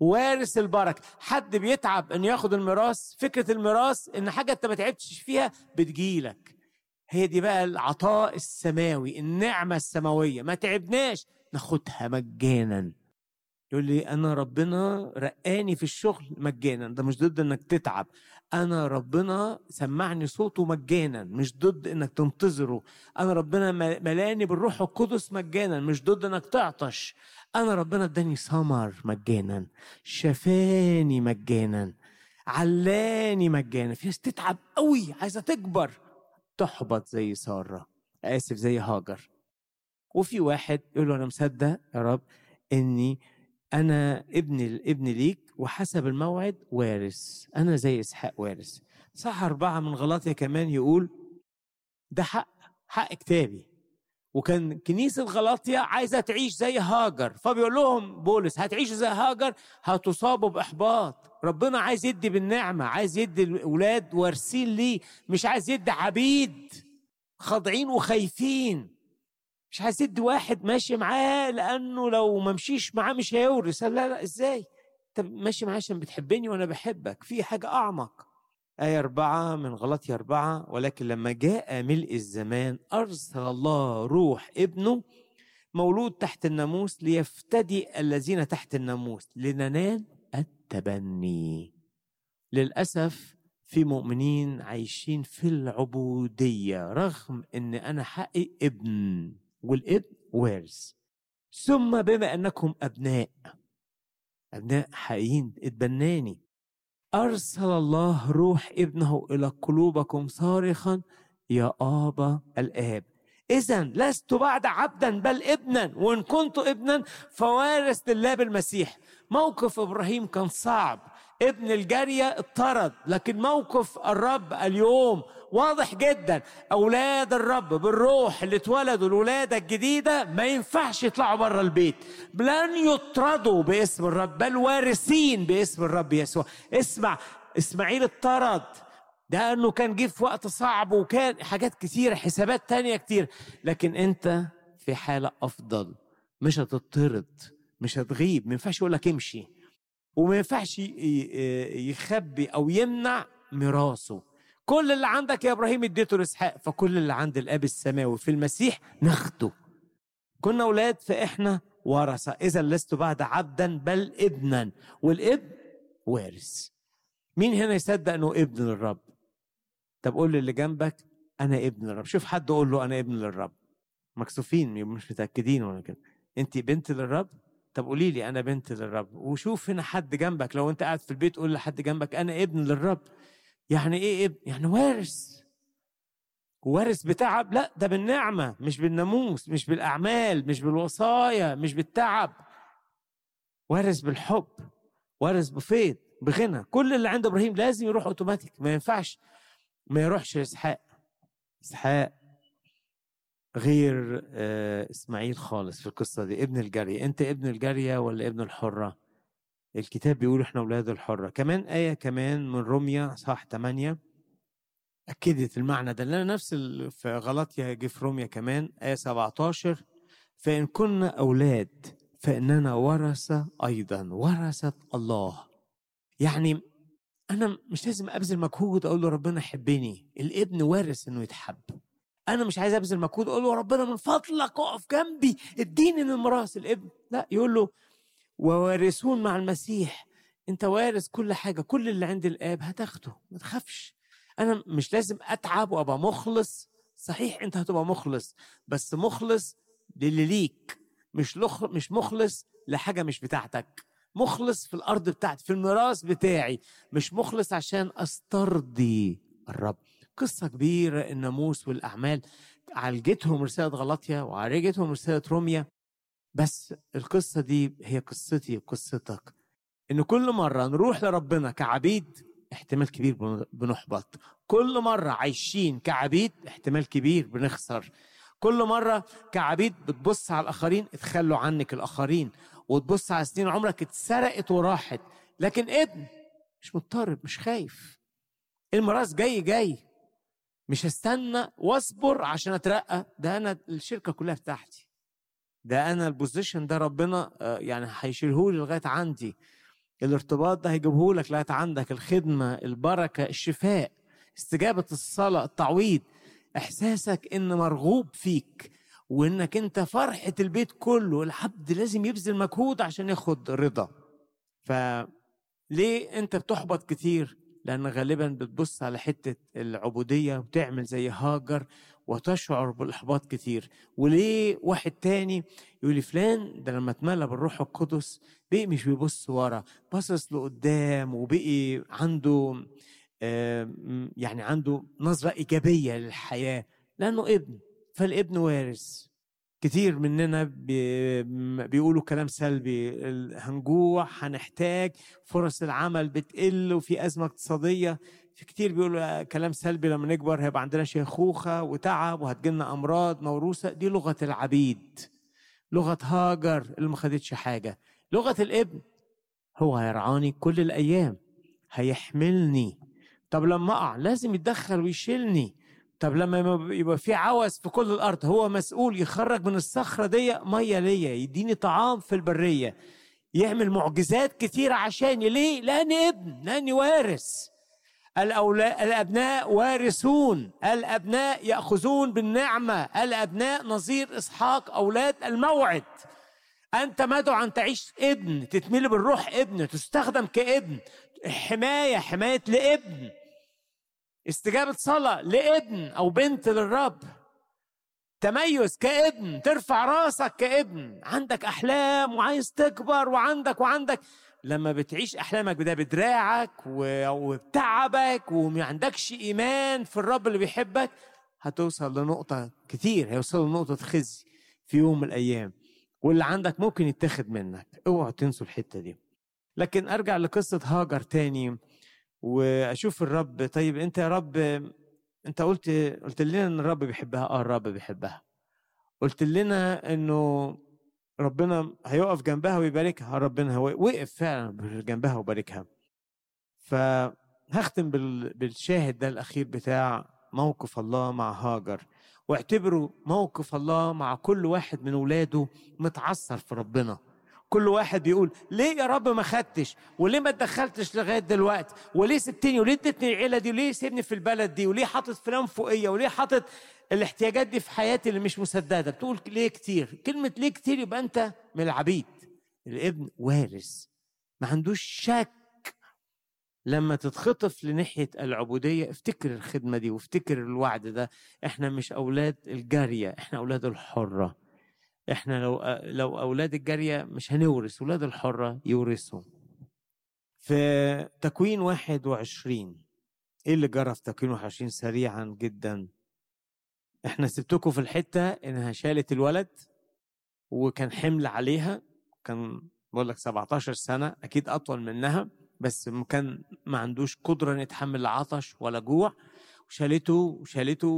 وارث البركة. حد بيتعب إنه ياخد الميراث؟ فكرة الميراث إن حاجة أنت ما تعبتش فيها بتجيلك. هي دي بقى العطاء السماوي النعمة السماوية. ما تعبناش؟ ناخدها مجانا. يقول لي أنا ربنا رقاني في الشغل مجانا. ده مش ضد إنك تتعب. أنا ربنا سمعني صوته مجانا. مش ضد إنك تنتظره. أنا ربنا ملاني بالروح القدس مجانا. مش ضد إنك تعطش. أنا ربنا إداني ثمر مجانا شفاني مجانا علاني مجانا في ناس تتعب قوي عايزة تكبر. تحبط زي سارة آسف زي هاجر. وفي واحد يقول له أنا مصدق يا رب إني أنا ابن الابن ليك وحسب الموعد وارث. أنا زي إسحاق وارث. صح أربعة من غلطية كمان يقول ده حق حق كتابي. وكان كنيسة غلاطيا عايزة تعيش زي هاجر. فبيقول لهم بولس هتعيشوا زي هاجر؟ هتصابوا بإحباط. ربنا عايز يدي بالنعمة عايز يدي الأولاد وارثين ليه؟ مش عايز يدي عبيد خاضعين وخايفين. مش عايز يدي واحد ماشي معاه لأنه لو ما مشيش معاه مش هيورث. لا لا إزاي؟ انت ماشي معاه عشان بتحبني وأنا بحبك. في حاجة أعمق. آية أربعة من غلطية أربعة ولكن لما جاء ملء الزمان أرسل الله روح ابنه مولود تحت الناموس ليفتدي الذين تحت الناموس لننال التبني. للأسف في مؤمنين عايشين في العبودية رغم إن أنا حقي ابن والابن وارث. ثم بما أنكم أبناء أبناء حقيقيين اتبناني. أرسل الله روح ابنه إلى قلوبكم صارخا يا آبا الآب. إذا لست بعد عبدا بل ابنا. وإن كنت ابنا فوارث لله بالمسيح. موقف إبراهيم كان صعب. ابن الجارية اطرد لكن موقف الرب اليوم واضح جدا. أولاد الرب بالروح اللي اتولدوا الولادة الجديدة ما ينفعش يطلعوا بره البيت. لن يطردوا باسم الرب بل وارثين باسم الرب يسوع. اسمع إسماعيل اطرد ده إنه كان جه في وقت صعب وكان حاجات كتيره حسابات تانية كتير. لكن أنت في حالة أفضل. مش هتطرد مش هتغيب. ما ينفعش يقول لك امشي. وما ينفعش يخبي أو يمنع ميراثه. كل اللي عندك يا إبراهيم اديته لإسحاق فكل اللي عند الأب السماوي في المسيح ناخده. كنا أولاد فإحنا ورثة. إذا لست بعد عبدا بل ابنا. والابن وارث. مين هنا يصدق إنه ابن للرب؟ طب قول للي جنبك أنا ابن للرب. شوف حد قول له أنا ابن للرب. مكسوفين مش متأكدين ولا كده. أنت بنت للرب؟ طب قولي لي أنا بنت للرب وشوف هنا حد جنبك لو أنت قاعد في البيت قول لحد جنبك أنا ابن للرب. يعني إيه ابن؟ يعني وارث وارث بتعب لا ده بالنعمة مش بالناموس مش بالأعمال مش بالوصايا مش بالتعب. وارث بالحب وارث بفيض بغنى. كل اللي عند إبراهيم لازم يروح أوتوماتيك ما ينفعش ما يروحش لاسحاق إسحاق. غير آه، إسماعيل خالص في القصة دي ابن الجارية. أنت ابن الجارية ولا ابن الحرة؟ الكتاب بيقول إحنا أولاد الحرة. كمان آية كمان من روميا صح 8 أكدت المعنى ده. لأن نفس في غلطيا جه في روميا كمان آية 17 فإن كنا أولاد فإننا ورثة أيضا ورثة الله. يعني أنا مش لازم أبذل مجهود أقول له ربنا حبني الابن وارث إنه يتحب. أنا مش عايز أبذل مجهود أقول له ربنا من فضلك اقف جنبي اديني من ميراث الابن لا يقول له ووارثون مع المسيح. أنت وارث كل حاجة كل اللي عند الآب هتاخده ما تخافش. أنا مش لازم أتعب وأبقى مخلص. صحيح أنت هتبقى مخلص بس مخلص للي ليك مش لخ... مش مخلص لحاجة مش بتاعتك. مخلص في الأرض بتاعتي في الميراث بتاعي مش مخلص عشان أسترضي الرب. قصة كبيرة الناموس والأعمال عالجتهم رسالة غلطية وعالجتهم رسالة روميا بس القصة دي هي قصتي وقصتك. إن كل مرة نروح لربنا كعبيد احتمال كبير بنحبط. كل مرة عايشين كعبيد احتمال كبير بنخسر. كل مرة كعبيد بتبص على الآخرين اتخلوا عنك الآخرين. وتبص على سنين عمرك اتسرقت وراحت. لكن ابن مش مضطرب مش خايف. الميراث جاي جاي. مش هستنى واصبر عشان أترقى. ده أنا الشركة كلها بتاعتي ده أنا البوزيشن ده ربنا آه، يعني هيشيلهولي لغاية عندي. الارتباط ده هيجيبهولك لغاية عندك. الخدمة البركة الشفاء استجابة الصلاة التعويض. إحساسك إن مرغوب فيك وإنك أنت فرحة البيت كله. العبد لازم يبذل مجهود عشان ياخد رضا. فليه أنت بتحبط كتير؟ لأن غالبا بتبص على حتة العبودية وتعمل زي هاجر وتشعر بالإحباط كتير. وليه واحد تاني يقول لي فلان ده لما اتملى بالروح القدس بقي مش بيبص ورا باصص لقدام وبقي عنده يعني عنده نظرة إيجابية للحياة لأنه ابن. فالابن وارث. كتير مننا بيقولوا كلام سلبي. هنجوع هنحتاج فرص العمل بتقل وفي أزمة اقتصادية. في كتير بيقولوا كلام سلبي لما نكبر هيبقى عندنا شيخوخة وتعب وهتجيلنا أمراض موروثة. دي لغة العبيد. لغة هاجر اللي ما خدتش حاجة. لغة الابن. هو هيرعاني كل الأيام. هيحملني. طب لما أقع لازم يتدخل ويشيلني. طب لما يبقى في عوز في كل الأرض هو مسؤول يخرج من الصخرة دي مية ليا يديني طعام في البرية يعمل معجزات كثيرة عشاني ليه؟ لأني ابن لأني وارث. الأولاء الأبناء وارثون الأبناء يأخذون بالنعمة الأبناء نظير إسحاق أولاد الموعد. أنت مدعو أن تعيش ابن تتملي بالروح ابن تستخدم كابن حماية حماية لابن. استجابة صلاة لابن أو بنت للرب. تميز كابن ترفع راسك كابن. عندك أحلام وعايز تكبر وعندك وعندك. لما بتعيش أحلامك ده بدراعك وبتعبك وما عندكش إيمان في الرب اللي بيحبك هتوصل لنقطة كتير هيوصل لنقطة خزي في يوم من الأيام. واللي عندك ممكن يتاخد منك. اوعوا تنسوا الحتة دي. لكن أرجع لقصة هاجر تاني. وأشوف الرب. طيب أنت يا رب أنت قلت قلت لنا إن الرب بيحبها. آه الرب بيحبها. قلت لنا إنه ربنا هيقف جنبها ويباركها. ربنا هو وقف فعلا جنبها وباركها. فهختم بالشاهد ده الأخير بتاع موقف الله مع هاجر. واعتبروا موقف الله مع كل واحد من ولاده متعثر في ربنا. كل واحد بيقول ليه يا رب ما خدتش؟ وليه ما اتدخلتش لغاية دلوقتي؟ وليه سبتني؟ وليه اديتني العيله دي؟ وليه سيبني في البلد دي؟ وليه حاطط فلان فوقية؟ وليه حاطط الاحتياجات دي في حياتي اللي مش مسددة؟ بتقول ليه كتير؟ كلمة ليه كتير يبقى أنت من العبيد. الابن وارث. ما عندوش شك لما تتخطف لناحية العبودية افتكر الخدمة دي وافتكر الوعد ده. إحنا مش أولاد الجارية إحنا أولاد الحرة. إحنا لو لو أولاد الجارية مش هنورث أولاد الحرة يورثوا في تكوين 21 إيه اللي جرى في تكوين 21 سريعا جدا؟ إحنا سبتكم في الحتة إنها شالت الولد وكان حمل عليها كان بقول لك 17 سنة أكيد أطول منها بس كان ما عندوش قدرة يتحمل عطش ولا جوع. وشالته وشالته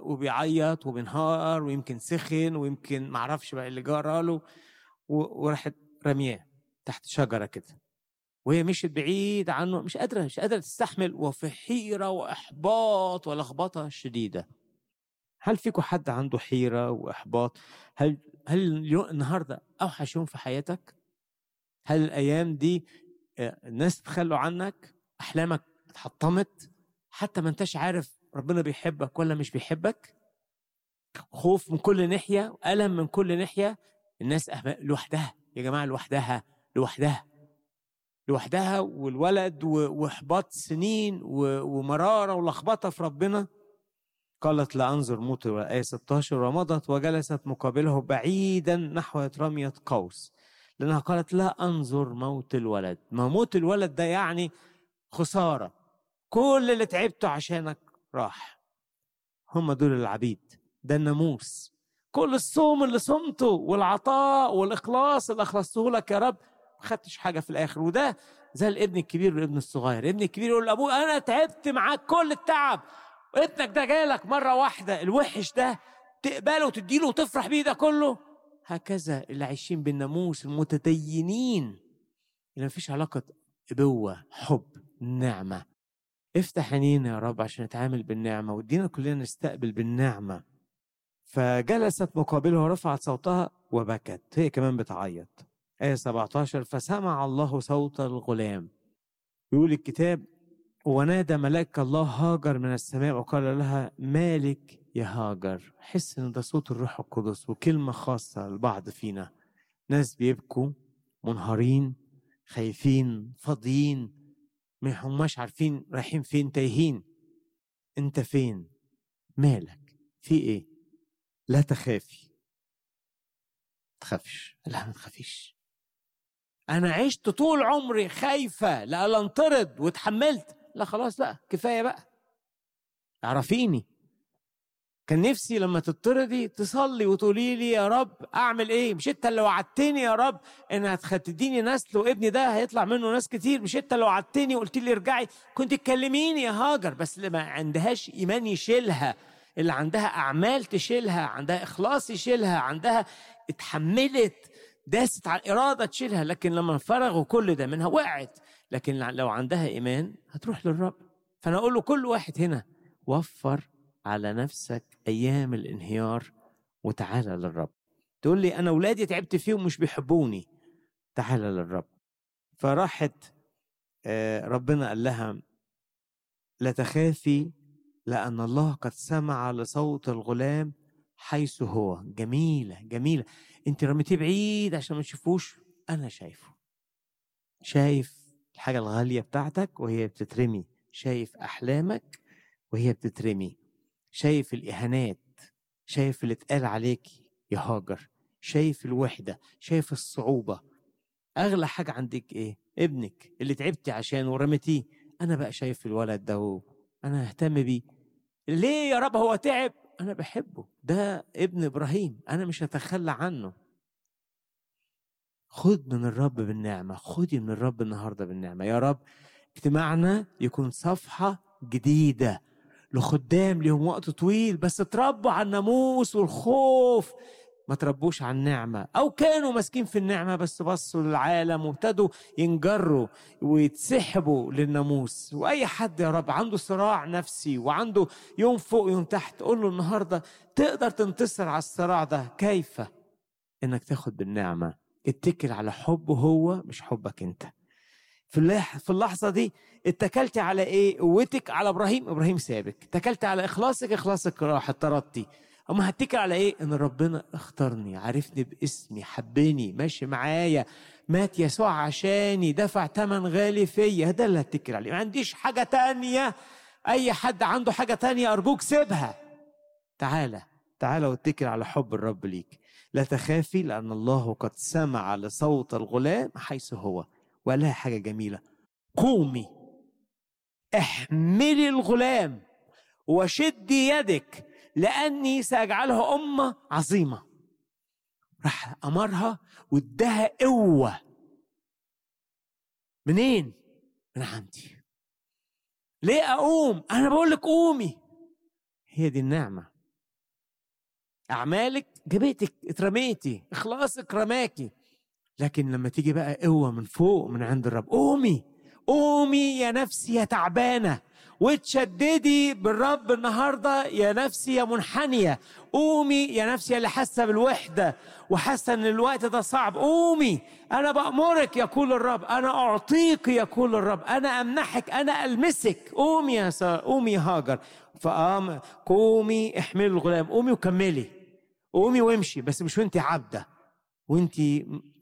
وبيعيط وبينهار ويمكن سخن ويمكن ما أعرفش بقى اللي جرى له وراحت رمياه تحت شجرة كده. وهي مشيت بعيد عنه مش قادرة مش قادرة تستحمل وفي حيرة وإحباط ولخبطة شديدة. هل فيكم حد عنده حيرة وإحباط؟ هل هل النهارده أوحش يوم في حياتك؟ هل الأيام دي آه، الناس تخلوا عنك؟ أحلامك اتحطمت؟ حتى ما انتش عارف ربنا بيحبك ولا مش بيحبك. خوف من كل ناحية ألم من كل ناحية الناس لوحدها. يا جماعة لوحدها لوحدها. لوحدها والولد وإحباط سنين ومرارة ولخبطة في ربنا. قالت لانظر موت إيه 16 ومضت وجلست مقابله بعيدا نحو رميه قوس. لأنها قالت لا أنظر موت الولد. ما موت الولد ده يعني خسارة. كل اللي تعبته عشانك راح. هم دول العبيد ده الناموس. كل الصوم اللي صمته والعطاء والإخلاص اللي أخلصته لك يا رب ما خدتش حاجة في الآخر. وده زي الابن الكبير والابن الصغير. الابن الكبير يقول لأبوه أنا تعبت معاك كل التعب. وابنك ده جالك مرة واحدة الوحش ده تقبله وتديله وتفرح بيه ده كله. هكذا اللي عايشين بالناموس المتدينين. اللي مفيش علاقة ابوه حب نعمة. افتح عينينا يا رب عشان نتعامل بالنعمة وادينا كلنا نستقبل بالنعمة. فجلست مقابله ورفعت صوتها وبكت هي كمان بتعيط. آية 17 فسمع الله صوت الغلام. يقول الكتاب ونادى ملاك الله هاجر من السماء وقال لها مالك يا هاجر؟ حس إن ده صوت الروح القدس وكلمة خاصة لبعض فينا. ناس بيبكوا منهارين خايفين فاضيين. ما هماش عارفين رايحين فين تايهين. أنت فين؟ مالك؟ في إيه؟ لا تخافي. تخافش لا ما تخافيش. أنا عشت طول عمري خايفة لا انطرد واتحملت. لا خلاص بقى كفاية بقى. اعرفيني كان نفسي لما تطردي تصلي وتقولي لي يا رب أعمل إيه؟ مش انت اللي وعدتني يا رب إن هتديني نسل وابني ده هيطلع منه ناس كتير. مش انت اللي وعدتني وقلت لي ارجعي. كنت تكلميني يا هاجر بس اللي ما عندهاش إيمان يشيلها اللي عندها أعمال تشيلها عندها إخلاص يشيلها عندها اتحملت داست على الإرادة تشيلها لكن لما فرغوا كل ده منها وقعت لكن لو عندها إيمان هتروح للرب. فأنا أقول له كل واحد هنا وفر على نفسك أيام الانهيار وتعالى للرب. تقول لي أنا أولادي تعبت فيهم مش بيحبوني. تعالى للرب. فراحت آه، ربنا قال لها لا تخافي لأن الله قد سمع لصوت الغلام حيث هو. جميلة جميلة. أنت رميتيه بعيد عشان ما تشوفوش؟ أنا شايفه. شايف الحاجة الغالية بتاعتك وهي بتترمي. شايف أحلامك وهي بتترمي. شايف الإهانات شايف اللي اتقال عليك يا هاجر شايف الوحدة شايف الصعوبة. أغلى حاجة عندك إيه؟ ابنك اللي تعبتي عشانه ورميتيه. أنا بقى شايف الولد ده أنا أهتم بيه. ليه يا رب هو تعب؟ أنا بحبه. ده ابن إبراهيم أنا مش هتخلى عنه. خد من الرب بالنعمة خدي من الرب النهاردة بالنعمة. يا رب اجتماعنا يكون صفحة جديدة. لخدام ليهم وقت طويل بس تربوا على الناموس والخوف. ما تربوش على النعمة. أو كانوا ماسكين في النعمة بس بصوا للعالم وابتدوا ينجروا ويتسحبوا للناموس. وأي حد يا رب عنده صراع نفسي وعنده يوم فوق يوم تحت قول له النهاردة تقدر تنتصر على الصراع ده. كيف؟ إنك تاخد بالنعمة اتكل على حبه هو مش حبك أنت. في في اللحظة دي اتكلتي على إيه؟ قوتك على إبراهيم. إبراهيم سابك. اتكلتي على إخلاصك. إخلاصك راح طردتي أما هتكل على إيه؟ إن ربنا اختارني عرفني باسمي حبني ماشي معايا مات يسوع عشاني دفع ثمن غالي فيا. ده اللي هتكل عليه. ما عنديش حاجة تانية. أي حد عنده حاجة تانية أرجوك سيبها. تعالى تعالى واتكل على حب الرب ليك. لا تخافي لأن الله قد سمع لصوت الغلام حيث هو. وقال لها حاجة جميلة. قومي. احملي الغلام وشدي يدك لأني سأجعله أمة عظيمة. راح أمرها وادها قوة. منين؟ من عندي. ليه أقوم؟ أنا بقول لك قومي. هي دي النعمة. أعمالك جبتك اترميتي إخلاصك رماكي. لكن لما تيجي بقى قوة من فوق من عند الرب قومي قومي يا نفسي يا تعبانة. وتشددي بالرب النهاردة يا نفسي يا منحنية. قومي يا نفسي اللي حاسة بالوحدة وحاسة إن الوقت ده صعب. قومي أنا بأمرك يقول الرب أنا أعطيك يقول الرب. أنا أمنحك أنا ألمسك. قومي يا سارة قومي يا هاجر. فقام قومي احملي الغلام. قومي وكملي. قومي وامشي بس مش وانت عبده وانت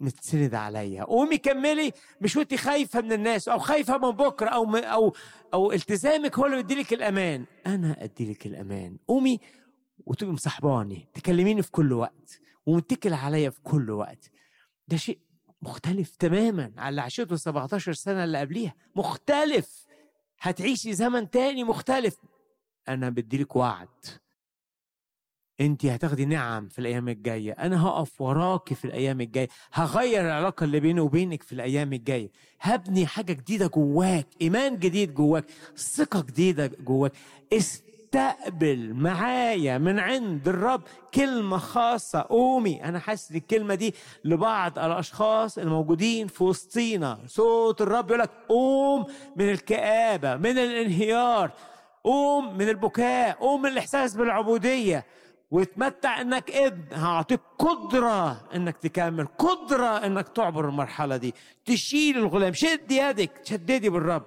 متسند عليا. قومي كملي مش وانت خايفة من الناس أو خايفة من بكرة أو أو أو التزامك هو اللي بيديلك الأمان. أنا أديلك الأمان. قومي وتبقي مصاحباني. تكلميني في كل وقت. ومتكل عليا في كل وقت. ده شيء مختلف تماما على اللي عشته 17 سنة اللي قبليها. مختلف. هتعيشي زمن تاني مختلف. أنا بديلك وعد. انت هتاخدي نعم في الأيام الجاية أنا هقف وراكي في الأيام الجاية هغير العلاقة اللي بيني وبينك في الأيام الجاية. هبني حاجة جديدة جواك إيمان جديد جواك ثقة جديدة جواك. استقبل معايا من عند الرب كلمة خاصة. قومي أنا حاسس الكلمة دي لبعض الأشخاص الموجودين في وسطينا. صوت الرب يقول لك قوم من الكآبة من الانهيار قوم من البكاء قوم من الإحساس بالعبودية. وتمتع إنك ابن هعطيك قدرة إنك تكمل قدرة إنك تعبر المرحلة دي تشيل الغلام. شد يدك شددي بالرب.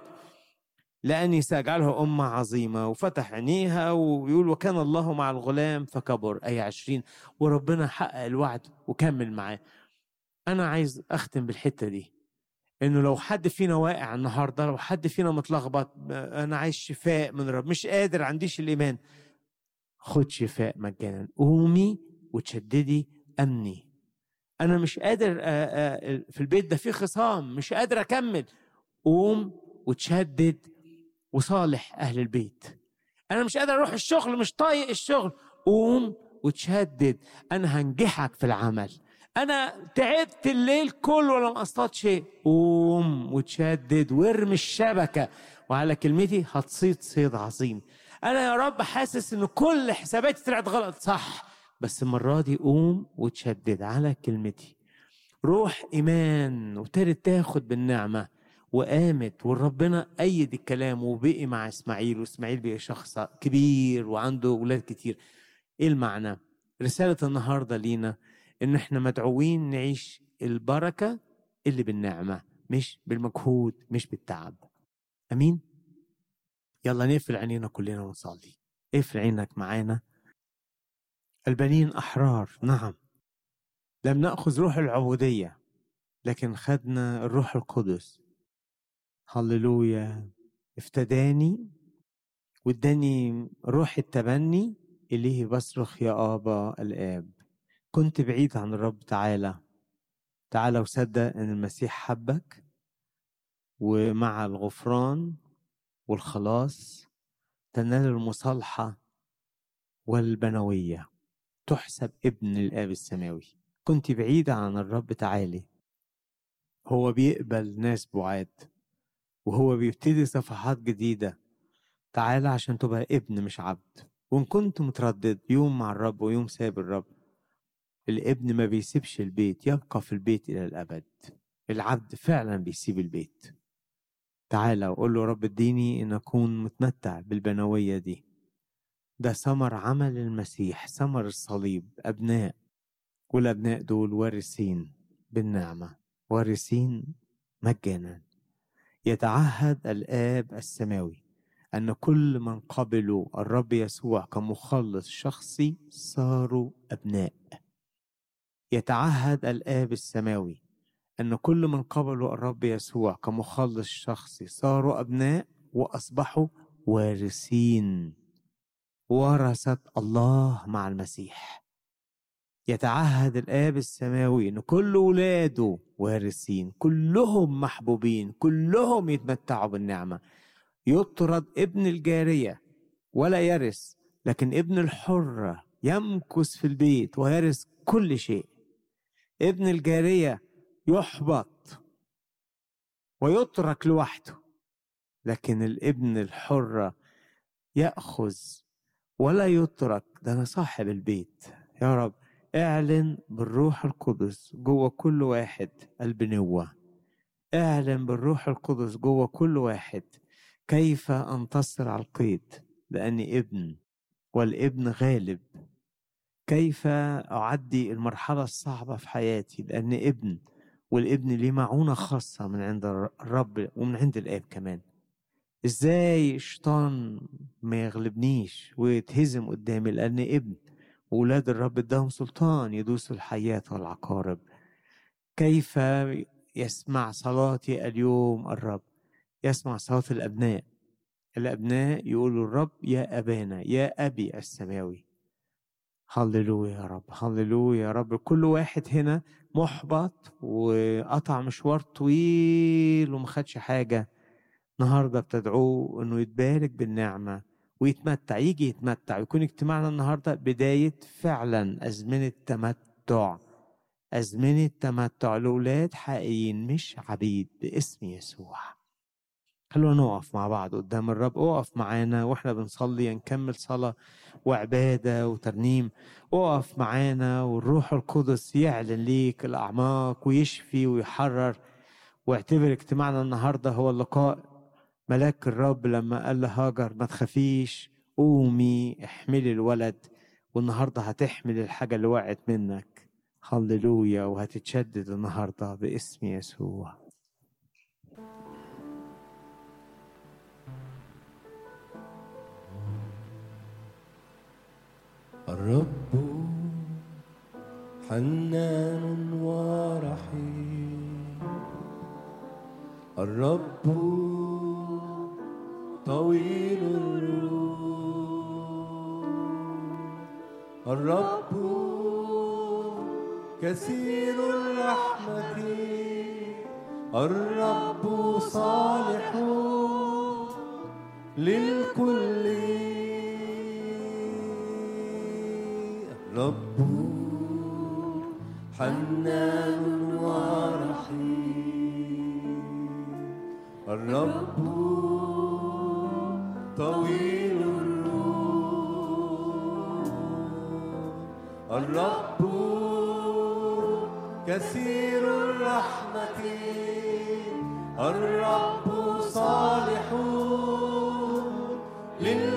لأني سأجعله أمة عظيمة وفتح عينيها ويقول وكان الله مع الغلام فكبر. أي عشرين. وربنا حقق الوعد وكمل معاه. أنا عايز أختم بالحتة دي. إنه لو حد فينا واقع النهاردة لو حد فينا متلخبط أنا عايز شفاء من الرب مش قادر عنديش الإيمان. خد شفاء مجانا. قومي وتشددي أمني. أنا مش قادر في البيت ده في خصام مش قادر أكمل. قوم وتشدد وصالح أهل البيت. أنا مش قادر أروح الشغل مش طايق الشغل. قوم وتشدد. أنا هنجحك في العمل. أنا تعبت الليل كله ولم اصطاد شيء. قوم وتشدد. وارمي الشبكة. وعلى كلمتي هتصيد صيد عظيم. أنا يا رب حاسس إن كل حساباتي طلعت غلط. صح. بس المرة دي قوم وتشدد على كلمتي. روح إيمان وابتدت تاخد بالنعمة وقامت وربنا ايد الكلام وبقي مع إسماعيل وإسماعيل بقي شخص كبير وعنده أولاد كتير. إيه المعنى؟ رسالة النهارده لينا إن إحنا مدعوين نعيش البركة اللي بالنعمة مش بالمجهود مش بالتعب. أمين؟ يلا نقفل عينينا كلنا ونصلي. اقفل عينك معانا. البنين أحرار نعم. لم نأخذ روح العبودية لكن خدنا الروح القدس. هللويا. افتداني واداني روح التبني إليه بصرخ يا آبا الآب. كنت بعيد عن الرب تعالى تعالى وصدق إن المسيح حبك ومع الغفران والخلاص تنال المصالحة والبنوية. تحسب ابن الآب السماوي. كنت بعيدة عن الرب تعالي. هو بيقبل ناس بعاد وهو بيبتدي صفحات جديدة. تعالى عشان تبقى ابن مش عبد. وإن كنت متردد يوم مع الرب ويوم ساب الرب الابن ما بيسيبش البيت يبقى في البيت إلى الأبد. العبد فعلا بيسيب البيت. تعالى وقول له رب اديني ان اكون متمتع بالبنوية دي. ده ثمر عمل المسيح ثمر الصليب أبناء. والأبناء دول وارثين بالنعمة وارثين مجانا. يتعهد الآب السماوي أن كل من قبلوا الرب يسوع كمخلص شخصي صاروا أبناء. يتعهد الآب السماوي أن كل من قبلوا الرب يسوع كمخلص شخصي صاروا أبناء وأصبحوا وارثين. ورثت الله مع المسيح. يتعهد الآب السماوي إن كل ولاده وارثين كلهم محبوبين كلهم يتمتعوا بالنعمة. يطرد ابن الجارية ولا يرث لكن ابن الحرة يمكث في البيت ويرث كل شيء. ابن الجارية يحبط ويترك لوحده لكن الابن الحرة يأخذ ولا يترك. ده أنا صاحب البيت. يا رب اعلن بالروح القدس جوه كل واحد البنوة. اعلن بالروح القدس جوه كل واحد كيف أنتصر على القيد لأني ابن والابن غالب. كيف أعدي المرحلة الصعبة في حياتي لأني ابن والابن ليه معونة خاصة من عند الرب ومن عند الآب كمان. إزاي الشيطان ما يغلبنيش ويتهزم قدامي لأني ابن وولاد الرب اداهم سلطان يدوسوا الحياة والعقارب. كيف يسمع صلاتي اليوم الرب؟ يسمع صوت الأبناء. الأبناء يقولوا الرب يا أبانا يا أبي السماوي. هللويا يا رب هللويا يا رب. كل واحد هنا محبط وقطع مشوار طويل وما خدش حاجة. النهارده بتدعوه إنه يتبارك بالنعمة ويتمتع يجي يتمتع ويكون اجتماعنا النهارده بداية فعلا أزمنة تمتع. أزمنة تمتع لأولاد حقيقيين مش عبيد باسم يسوع. خلونا نقف مع بعض قدام الرب. اقف معانا وإحنا بنصلي نكمل صلاة وعبادة وترنيم. اقف معانا والروح القدس يعلن ليك الأعماق ويشفي ويحرر. واعتبر اجتماعنا النهاردة هو اللقاء. ملاك الرب لما قال لهاجر ما تخافيش قومي احملي الولد والنهاردة هتحمل الحاجة اللي وقعت منك. هللويا وهتتشدد النهاردة باسم يسوع. الرب حنان ورحيم. الرب طويل الروح. الرب كثير الرحمة. الرب صالح للكل. رب حنان ورحيم. الرب طويل الروح. الرب كثير الرحمة. الرب صالح للكل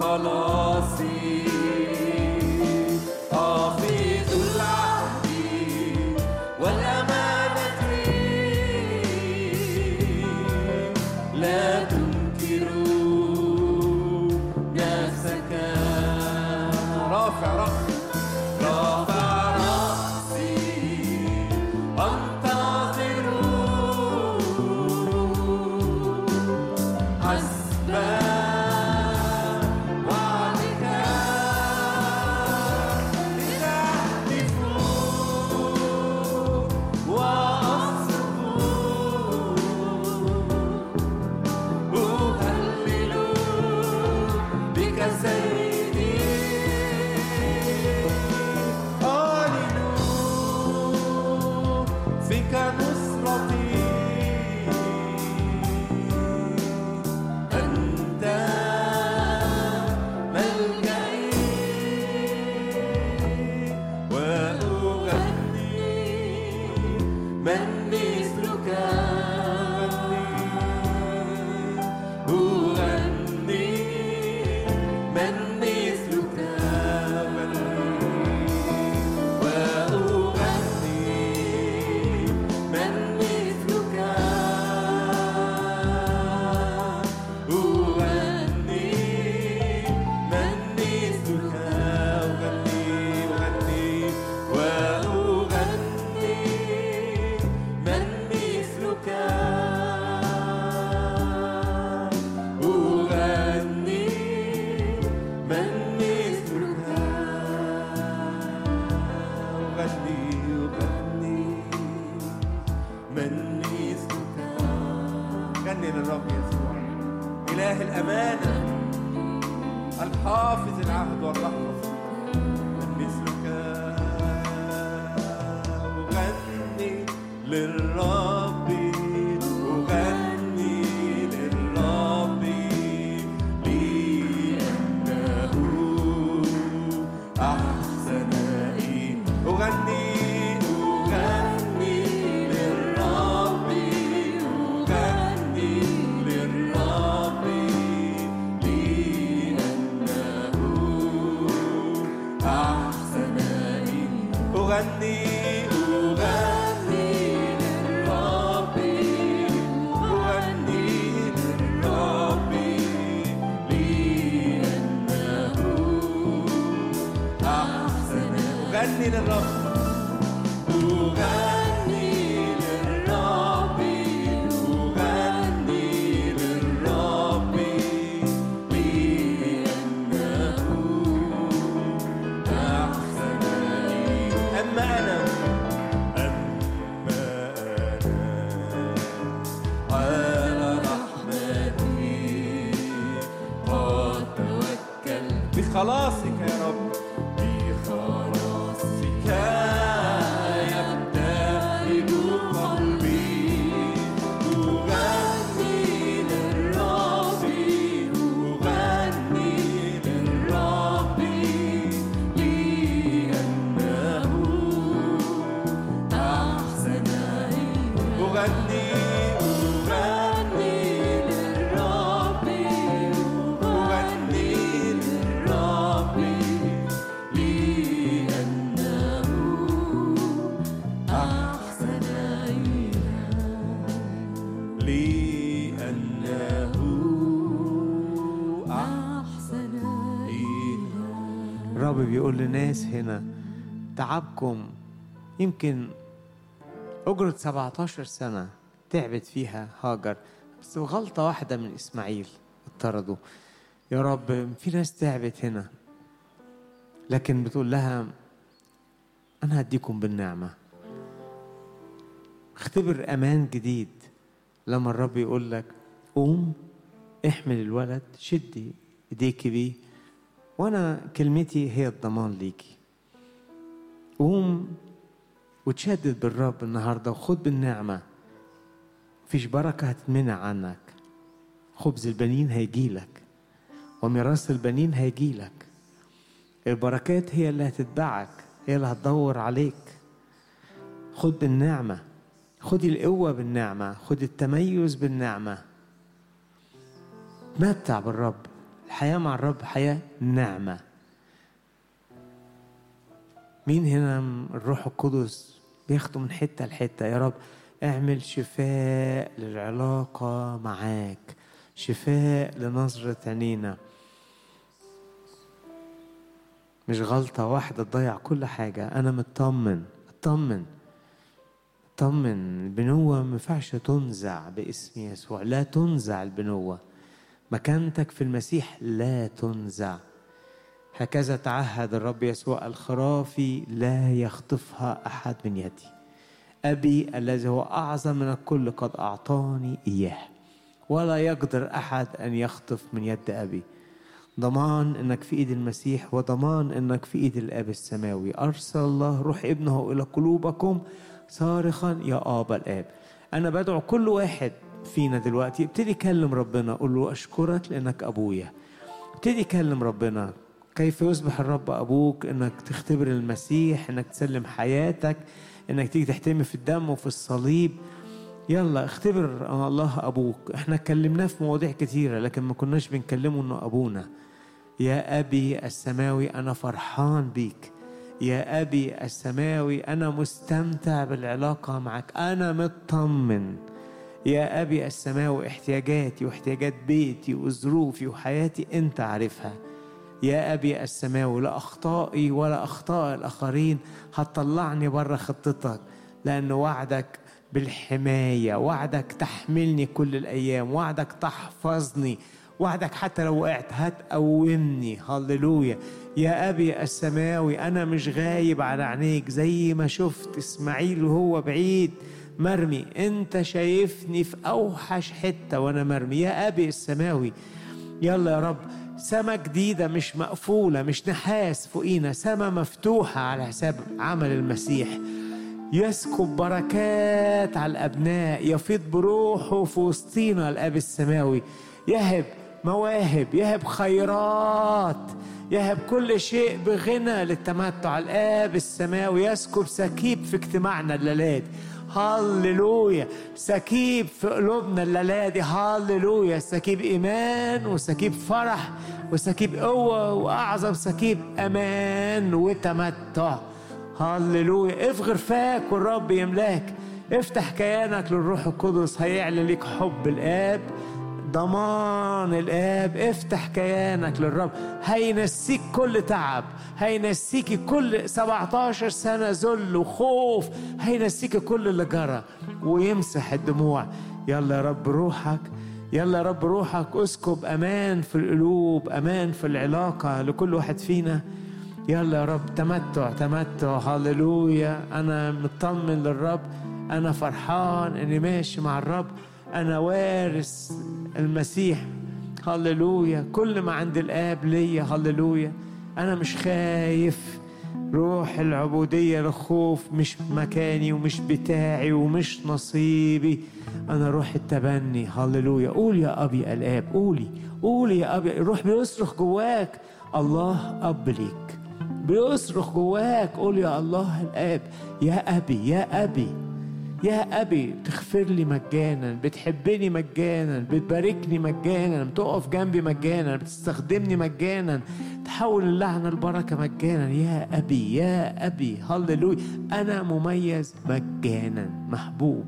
خلاصي. توكلت تعبكم. يمكن أجرة 17 سنة تعبت فيها هاجر بس بغلطة واحدة من إسماعيل اطردوا يا رب في ناس تعبت هنا لكن بتقول لها أنا هديكم بالنعمة. اختبر أمان جديد. لما الرب يقول لك قوم احمل الولد شدي ايديكي بيه وأنا كلمتي هي الضمان ليكي. قوم وتشدد بالرب النهارده وخد بالنعمة. مفيش بركة هتتمنع عنك. خبز البنين هيجيلك وميراث البنين هيجيلك البركات هي اللي هتتبعك هي اللي هتدور عليك. خد بالنعمة. خدي القوة بالنعمة. خد التميز بالنعمة. تمتع بالرب. الحياة مع الرب حياة نعمة مين هنا الروح القدس بياخده من حتة لحتة؟ يا رب اعمل شفاء للعلاقة معاك شفاء لنظرة عينينا. مش غلطة واحدة تضيع كل حاجة. أنا مطمن أطمن أطمن. البنوة ما ينفعش تنزع باسم يسوع. لا تنزع البنوة. مكانتك في المسيح لا تنزع. هكذا تعهد الرب يسوع الخرافي لا يخطفها أحد من يدي. أبي الذي هو أعظم من الكل قد أعطاني إياه. ولا يقدر أحد أن يخطف من يد أبي. ضمان إنك في إيد المسيح وضمان إنك في إيد الآب السماوي. أرسل الله روح ابنه إلى قلوبكم صارخا يا ابا الآب. أنا بدعو كل واحد فينا دلوقتي. ابتدي كلم ربنا. قول له أشكرك لأنك أبويا. ابتدي كلم ربنا. كيف يصبح الرب أبوك؟ إنك تختبر المسيح إنك تسلم حياتك إنك تيجي تحتمي في الدم وفي الصليب. يلا اختبر الله أبوك. إحنا اتكلمناه في مواضيع كتيرة لكن ما كناش بنكلمه إنه أبونا. يا أبي السماوي أنا فرحان بيك. يا أبي السماوي أنا مستمتع بالعلاقة معك. أنا مطمن. يا أبي السماوي احتياجاتي واحتياجات بيتي وظروفي وحياتي أنت عارفها. يا أبي السماوي لا أخطائي ولا أخطاء الآخرين هتطلعني بره خطتك لأن وعدك بالحماية وعدك تحملني كل الأيام وعدك تحفظني وعدك حتى لو وقعت هتقومني. هللويا. يا أبي السماوي أنا مش غايب على عينيك زي ما شفت إسماعيل وهو بعيد. مرمي أنت شايفني في أوحش حتة وأنا مرمي. يا أبي السماوي يلا يا رب سما جديدة مش مقفولة مش نحاس فوقينا سما مفتوحة على حساب عمل المسيح. يسكب بركات على الأبناء يفيض بروحه في وسطينا الآب السماوي. يهب مواهب يهب خيرات يهب كل شيء بغنى للتمتع. الآب السماوي يسكب سكيب في اجتماعنا الليلات. هللويا سكيب في قلوبنا الليلة دي هللويا سكيب إيمان وسكيب فرح وسكيب قوة وأعظم سكيب أمان وتمتع. هللويا افغر فاك والرب يملاك. افتح كيانك للروح القدس هيعلن ليك حب الآب. ضمان الآب افتح كيانك للرب. هينسيك كل تعب هينسيكي كل 17 سنة ذل وخوف هينسيكي كل اللي جرى ويمسح الدموع. يلا يا رب روحك يلا يا رب روحك. اسكب أمان في القلوب أمان في العلاقة لكل واحد فينا. يلا يا رب تمتع تمتع. هللويا. أنا مطمن للرب. أنا فرحان إني ماشي مع الرب. أنا وارث المسيح. هللويا. كل ما عند الآب ليا هللويا. أنا مش خايف. روح العبودية للخوف مش مكاني ومش بتاعي ومش نصيبي. أنا روح التبني. هللويا. قول يا أبي الآب. قولي. قولي يا أبي. الروح بيصرخ جواك. الله أب ليك. بيصرخ جواك. قول يا الله الآب. يا أبي يا أبي. يا أبي تغفر لي مجانا بتحبني مجانا بتباركني مجانا بتقف جنبي مجانا بتستخدمني مجانا تحول اللعنة البركة مجانا. يا أبي يا أبي هللويا. أنا مميز مجانا محبوب.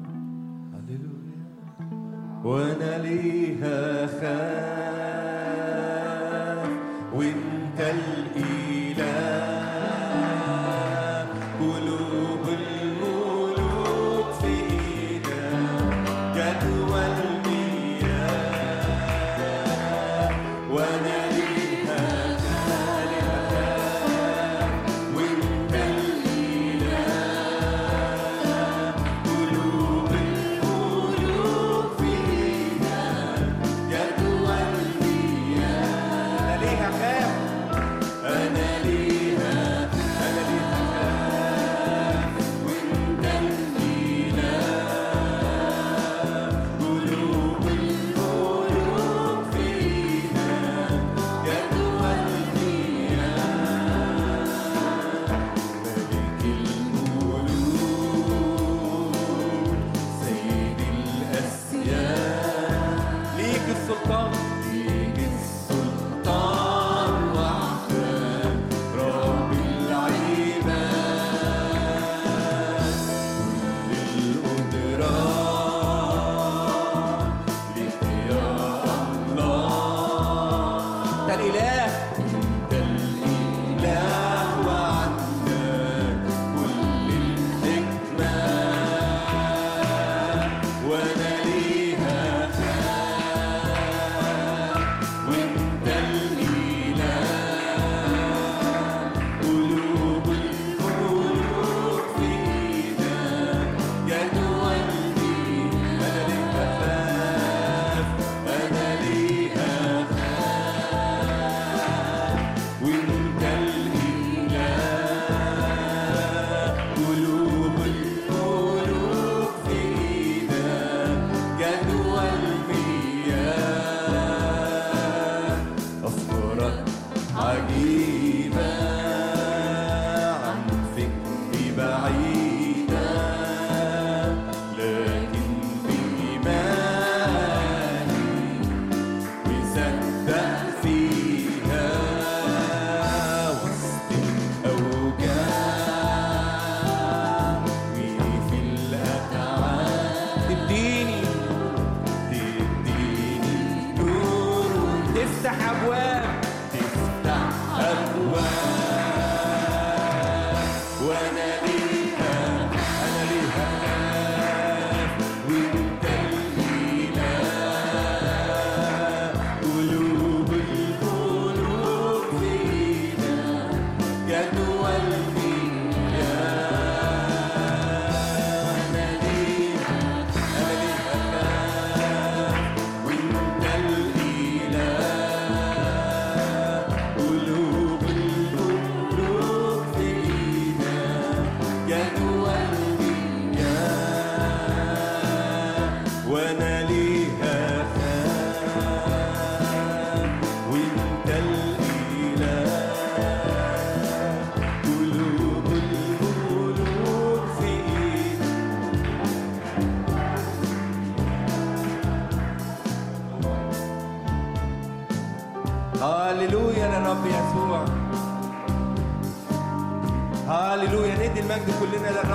وأنا ليها خاف. وأنت الإله.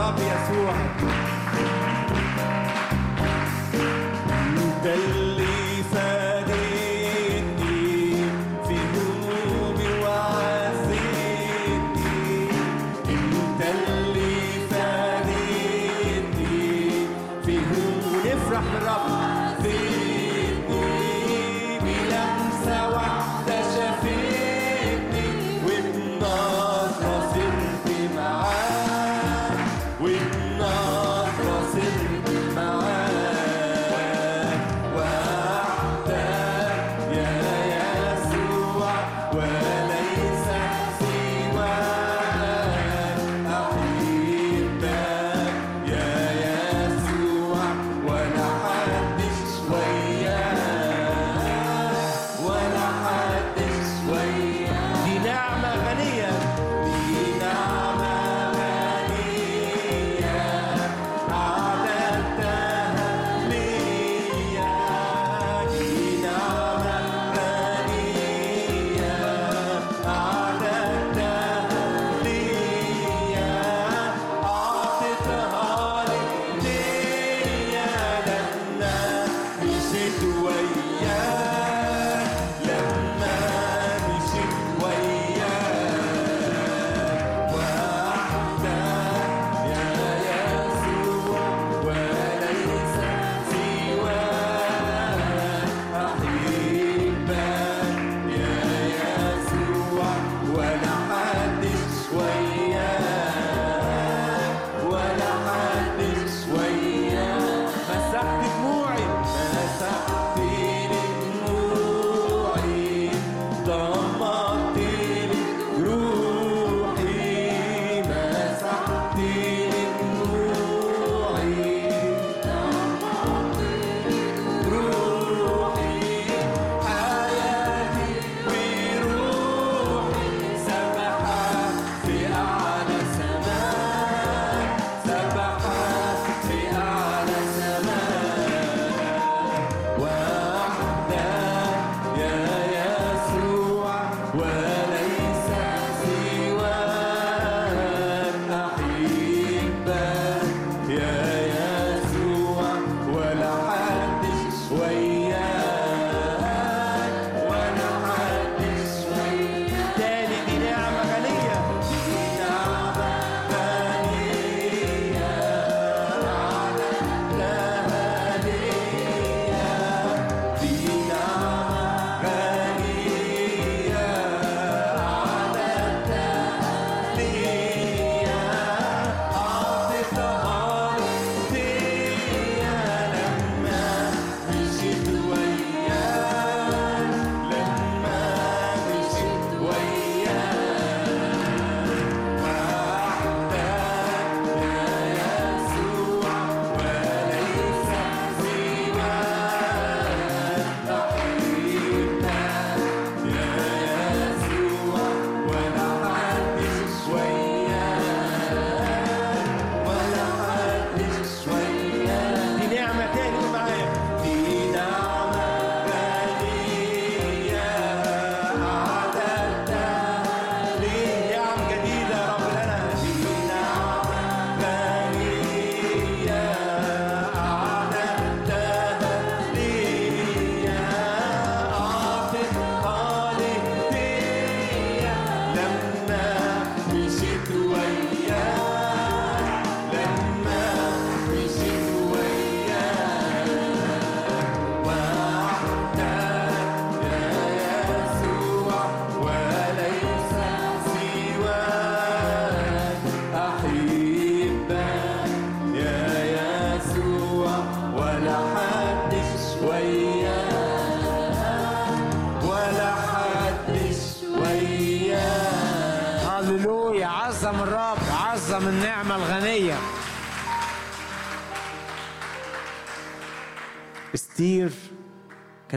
الرب يسوع. انت اللي فادتني في همومي وعزتني انت اللي فادتني في همومي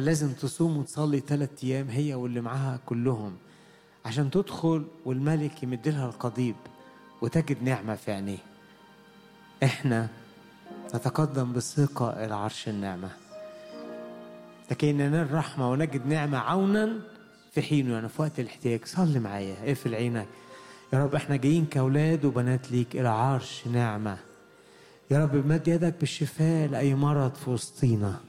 لازم تصوم وتصلي ثلاثة أيام هي واللي معاها كلهم عشان تدخل والملك يمدلها القضيب وتجد نعمة في عينيه. إحنا نتقدم بثقة إلى عرش النعمة. لكي ننال رحمة ونجد نعمة عونا في حينه. يعني في وقت الاحتياج. صلي معايا. اقفل عينك. يا رب إحنا جايين كأولاد وبنات ليك إلى عرش نعمة. يا رب مد يدك بالشفاء لأي مرض في وسطينا.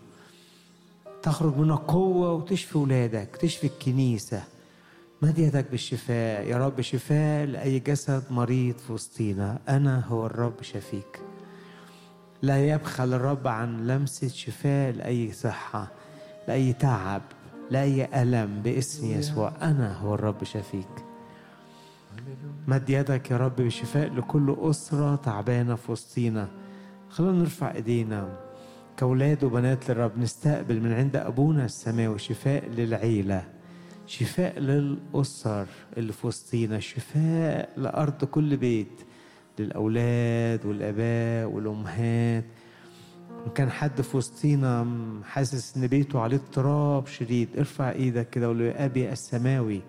تخرج منها قوة وتشفي ولادك تشفي الكنيسة. مد يدك بالشفاء. يا رب شفاء لأي جسد مريض في وسطينا. أنا هو الرب شفيك. لا يبخل الرب عن لمسة شفاء لأي صحة لأي تعب لأي ألم باسم يسوع. أنا هو الرب شفيك. مد يدك يا رب بشفاء لكل أسرة تعبانة في وسطينا. خلونا نرفع إيدينا. كأولاد وبنات للرب نستقبل من عند أبونا السماوي شفاء للعيلة شفاء للأسر اللي في وسطينا شفاء لأرض كل بيت للأولاد والآباء والأمهات. إن كان حد في وسطينا حاسس إن بيته عليه اضطراب شديد ارفع إيدك كده وقول يا أبي السماوي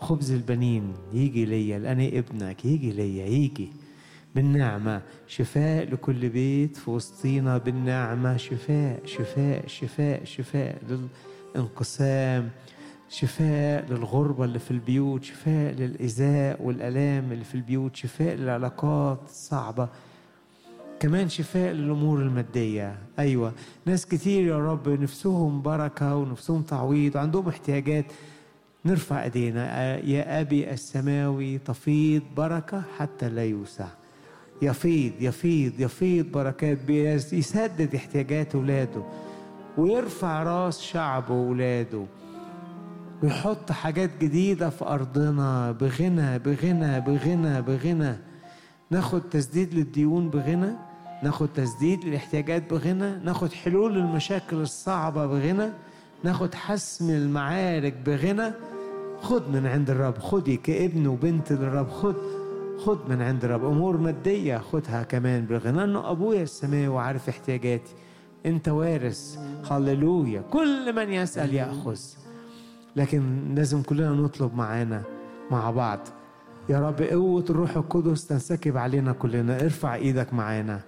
خبز البنين يجي ليا لأني ابنك يجي ليا يجي. بالنعمة. شفاء لكل بيت في وسطينا بالنعمة. شفاء شفاء شفاء شفاء للانقسام. شفاء للغربة اللي في البيوت. شفاء للإيذاء والآلام اللي في البيوت. شفاء للعلاقات الصعبة. كمان شفاء للأمور المادية. أيوة. ناس كتير يا رب نفسهم بركة ونفسهم تعويض. وعندهم احتياجات. نرفع إيدينا. يا أبي السماوي تفيض بركة حتى لا يوسع. يفيض يفيض يفيض بركات يسدد احتياجات اولاده ويرفع راس شعبه واولاده ويحط حاجات جديدة في أرضنا بغنى بغنى بغنى بغنى. ناخد تسديد للديون بغنى ناخد تسديد للاحتياجات بغنى ناخد حلول للمشاكل الصعبة بغنى ناخد حسم المعارك بغنى. خد من عند الرب خدي كابن وبنت للرب خد خد من عند الرب أمور مادية خدها كمان بغنى لأنه أبويا السماوي عارف احتياجاتي. أنت وارث. هللويا. كل من يسأل يأخذ. لكن لازم كلنا نطلب معانا مع بعض. يا رب قوة الروح القدس تنسكب علينا كلنا. ارفع إيدك معانا.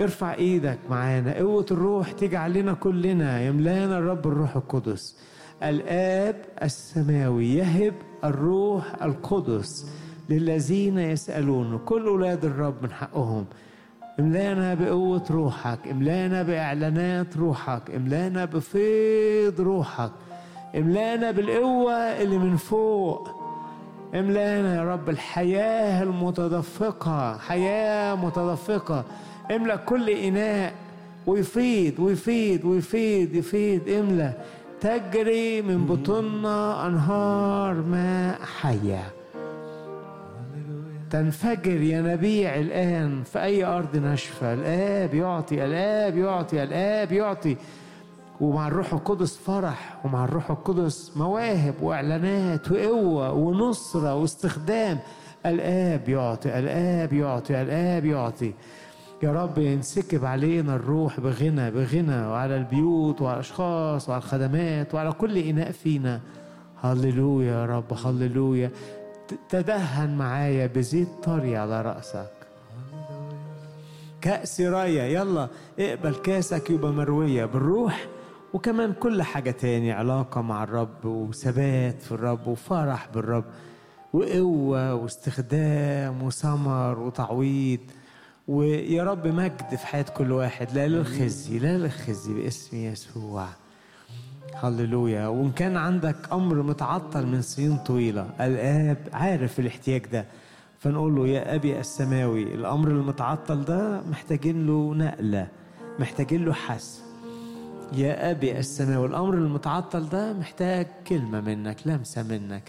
ارفع إيدك معانا. قوة الروح تيجي علينا كلنا. يملانا الرب الروح القدس. الآب السماوي يهب الروح القدس. للذين يسألونه كل أولاد الرب من حقهم. املانا بقوة روحك املانا بإعلانات روحك املانا بفيض روحك املانا بالقوة اللي من فوق. املانا يا رب الحياة المتدفقة حياة متدفقة. املأ كل إناء. ويفيض ويفيض ويفيض يفيض املأ. تجري من بطوننا أنهار ماء حية. تنفجر ينابيع الآن في أي أرض ناشفة. الآب يعطي الآب يعطي الآب يعطي. ومع الروح القدس فرح ومع الروح القدس مواهب وإعلانات وقوة ونصرة واستخدام. الآب يعطي الآب يعطي الآب يعطي. يا رب ينسكب علينا الروح بغنى بغنى. وعلى البيوت وعلى الأشخاص وعلى الخدمات وعلى كل إناء فينا. هللويا يا رب هللويا. تدهن معايا بزيت طري على رأسك. كأس راية يلا اقبل كاسك يبقى مروية بالروح وكمان كل حاجة تاني علاقة مع الرب وثبات في الرب وفرح بالرب وقوة واستخدام وثمر وتعويض ويا رب مجد في حياة كل واحد. لا للخزي لا للخزي باسم يسوع. هللويا. وإن كان عندك أمر متعطل من سنين طويلة الآب عارف الاحتياج ده فنقول له يا أبي السماوي الأمر المتعطل ده محتاجين له نقلة محتاجين له حسم يا أبي السماوي الأمر المتعطل ده محتاج كلمة منك لمسة منك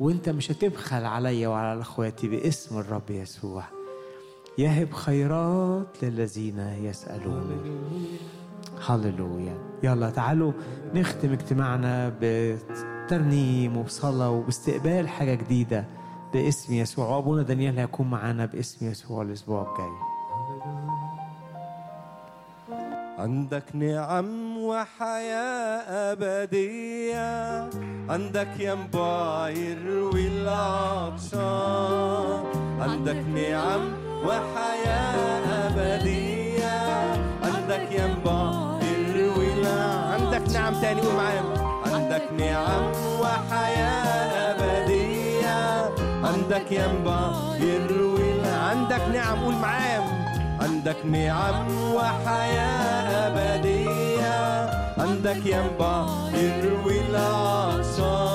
وإنت مش هتبخل عليا وعلى إخواتي باسم الرب يسوع. يهب خيرات للذين يسألون. هللويا. يلا تعالوا نختم اجتماعنا بترنيم وبصلاة وباستقبال حاجة جديدة باسم يسوع. وأبونا دانيال هيكون معانا باسم يسوع الأسبوع الجاي. عندك نعم وحياة أبدية. عندك ينبع يروي العطشان عندك نعم وحياة أبدية. عندك ينبع الع- عندك نعم تاني قول معايا. عندك نعم وحياة أبدية. عندك ينبع الع- عندك نعم قول معايا. عندك نعم وحياة أبدية. عندك ينبع يروي العطشان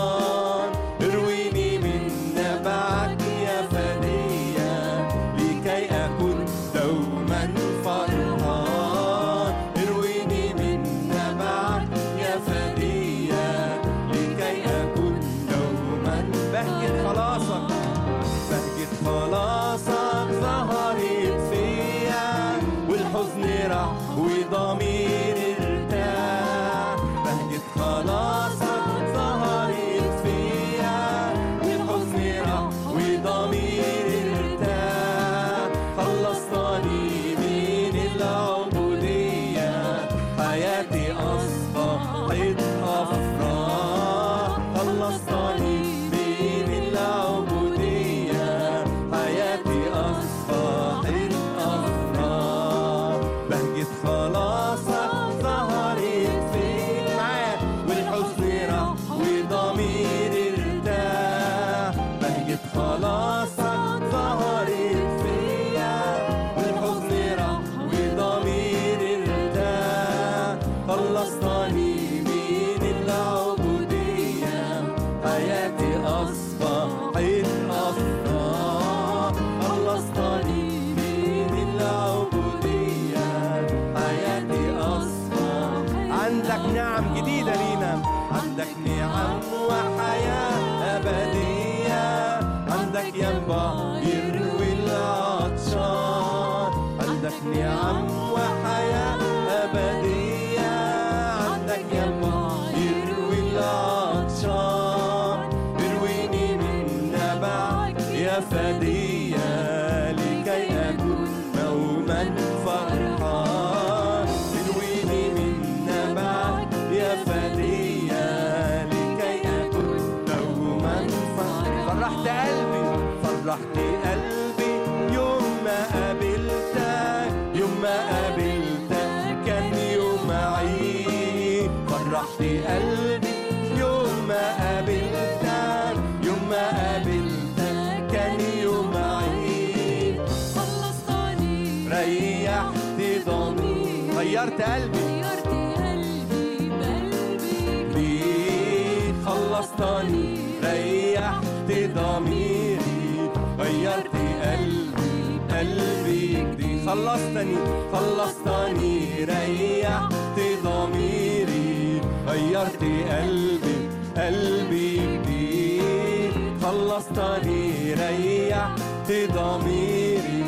قلبي. طيرتي قلبي بقلبي ليك خلصتني ريحت ضميري. غيرت قلبي قلبي جديد. خلصتني خلصتني ريحت ضميري. غيرت قلبي قلبي جديد. خلصتني ريحت ضميري.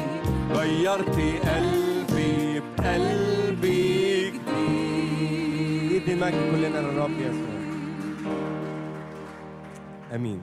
غيرت قلبي بقلبي Amém.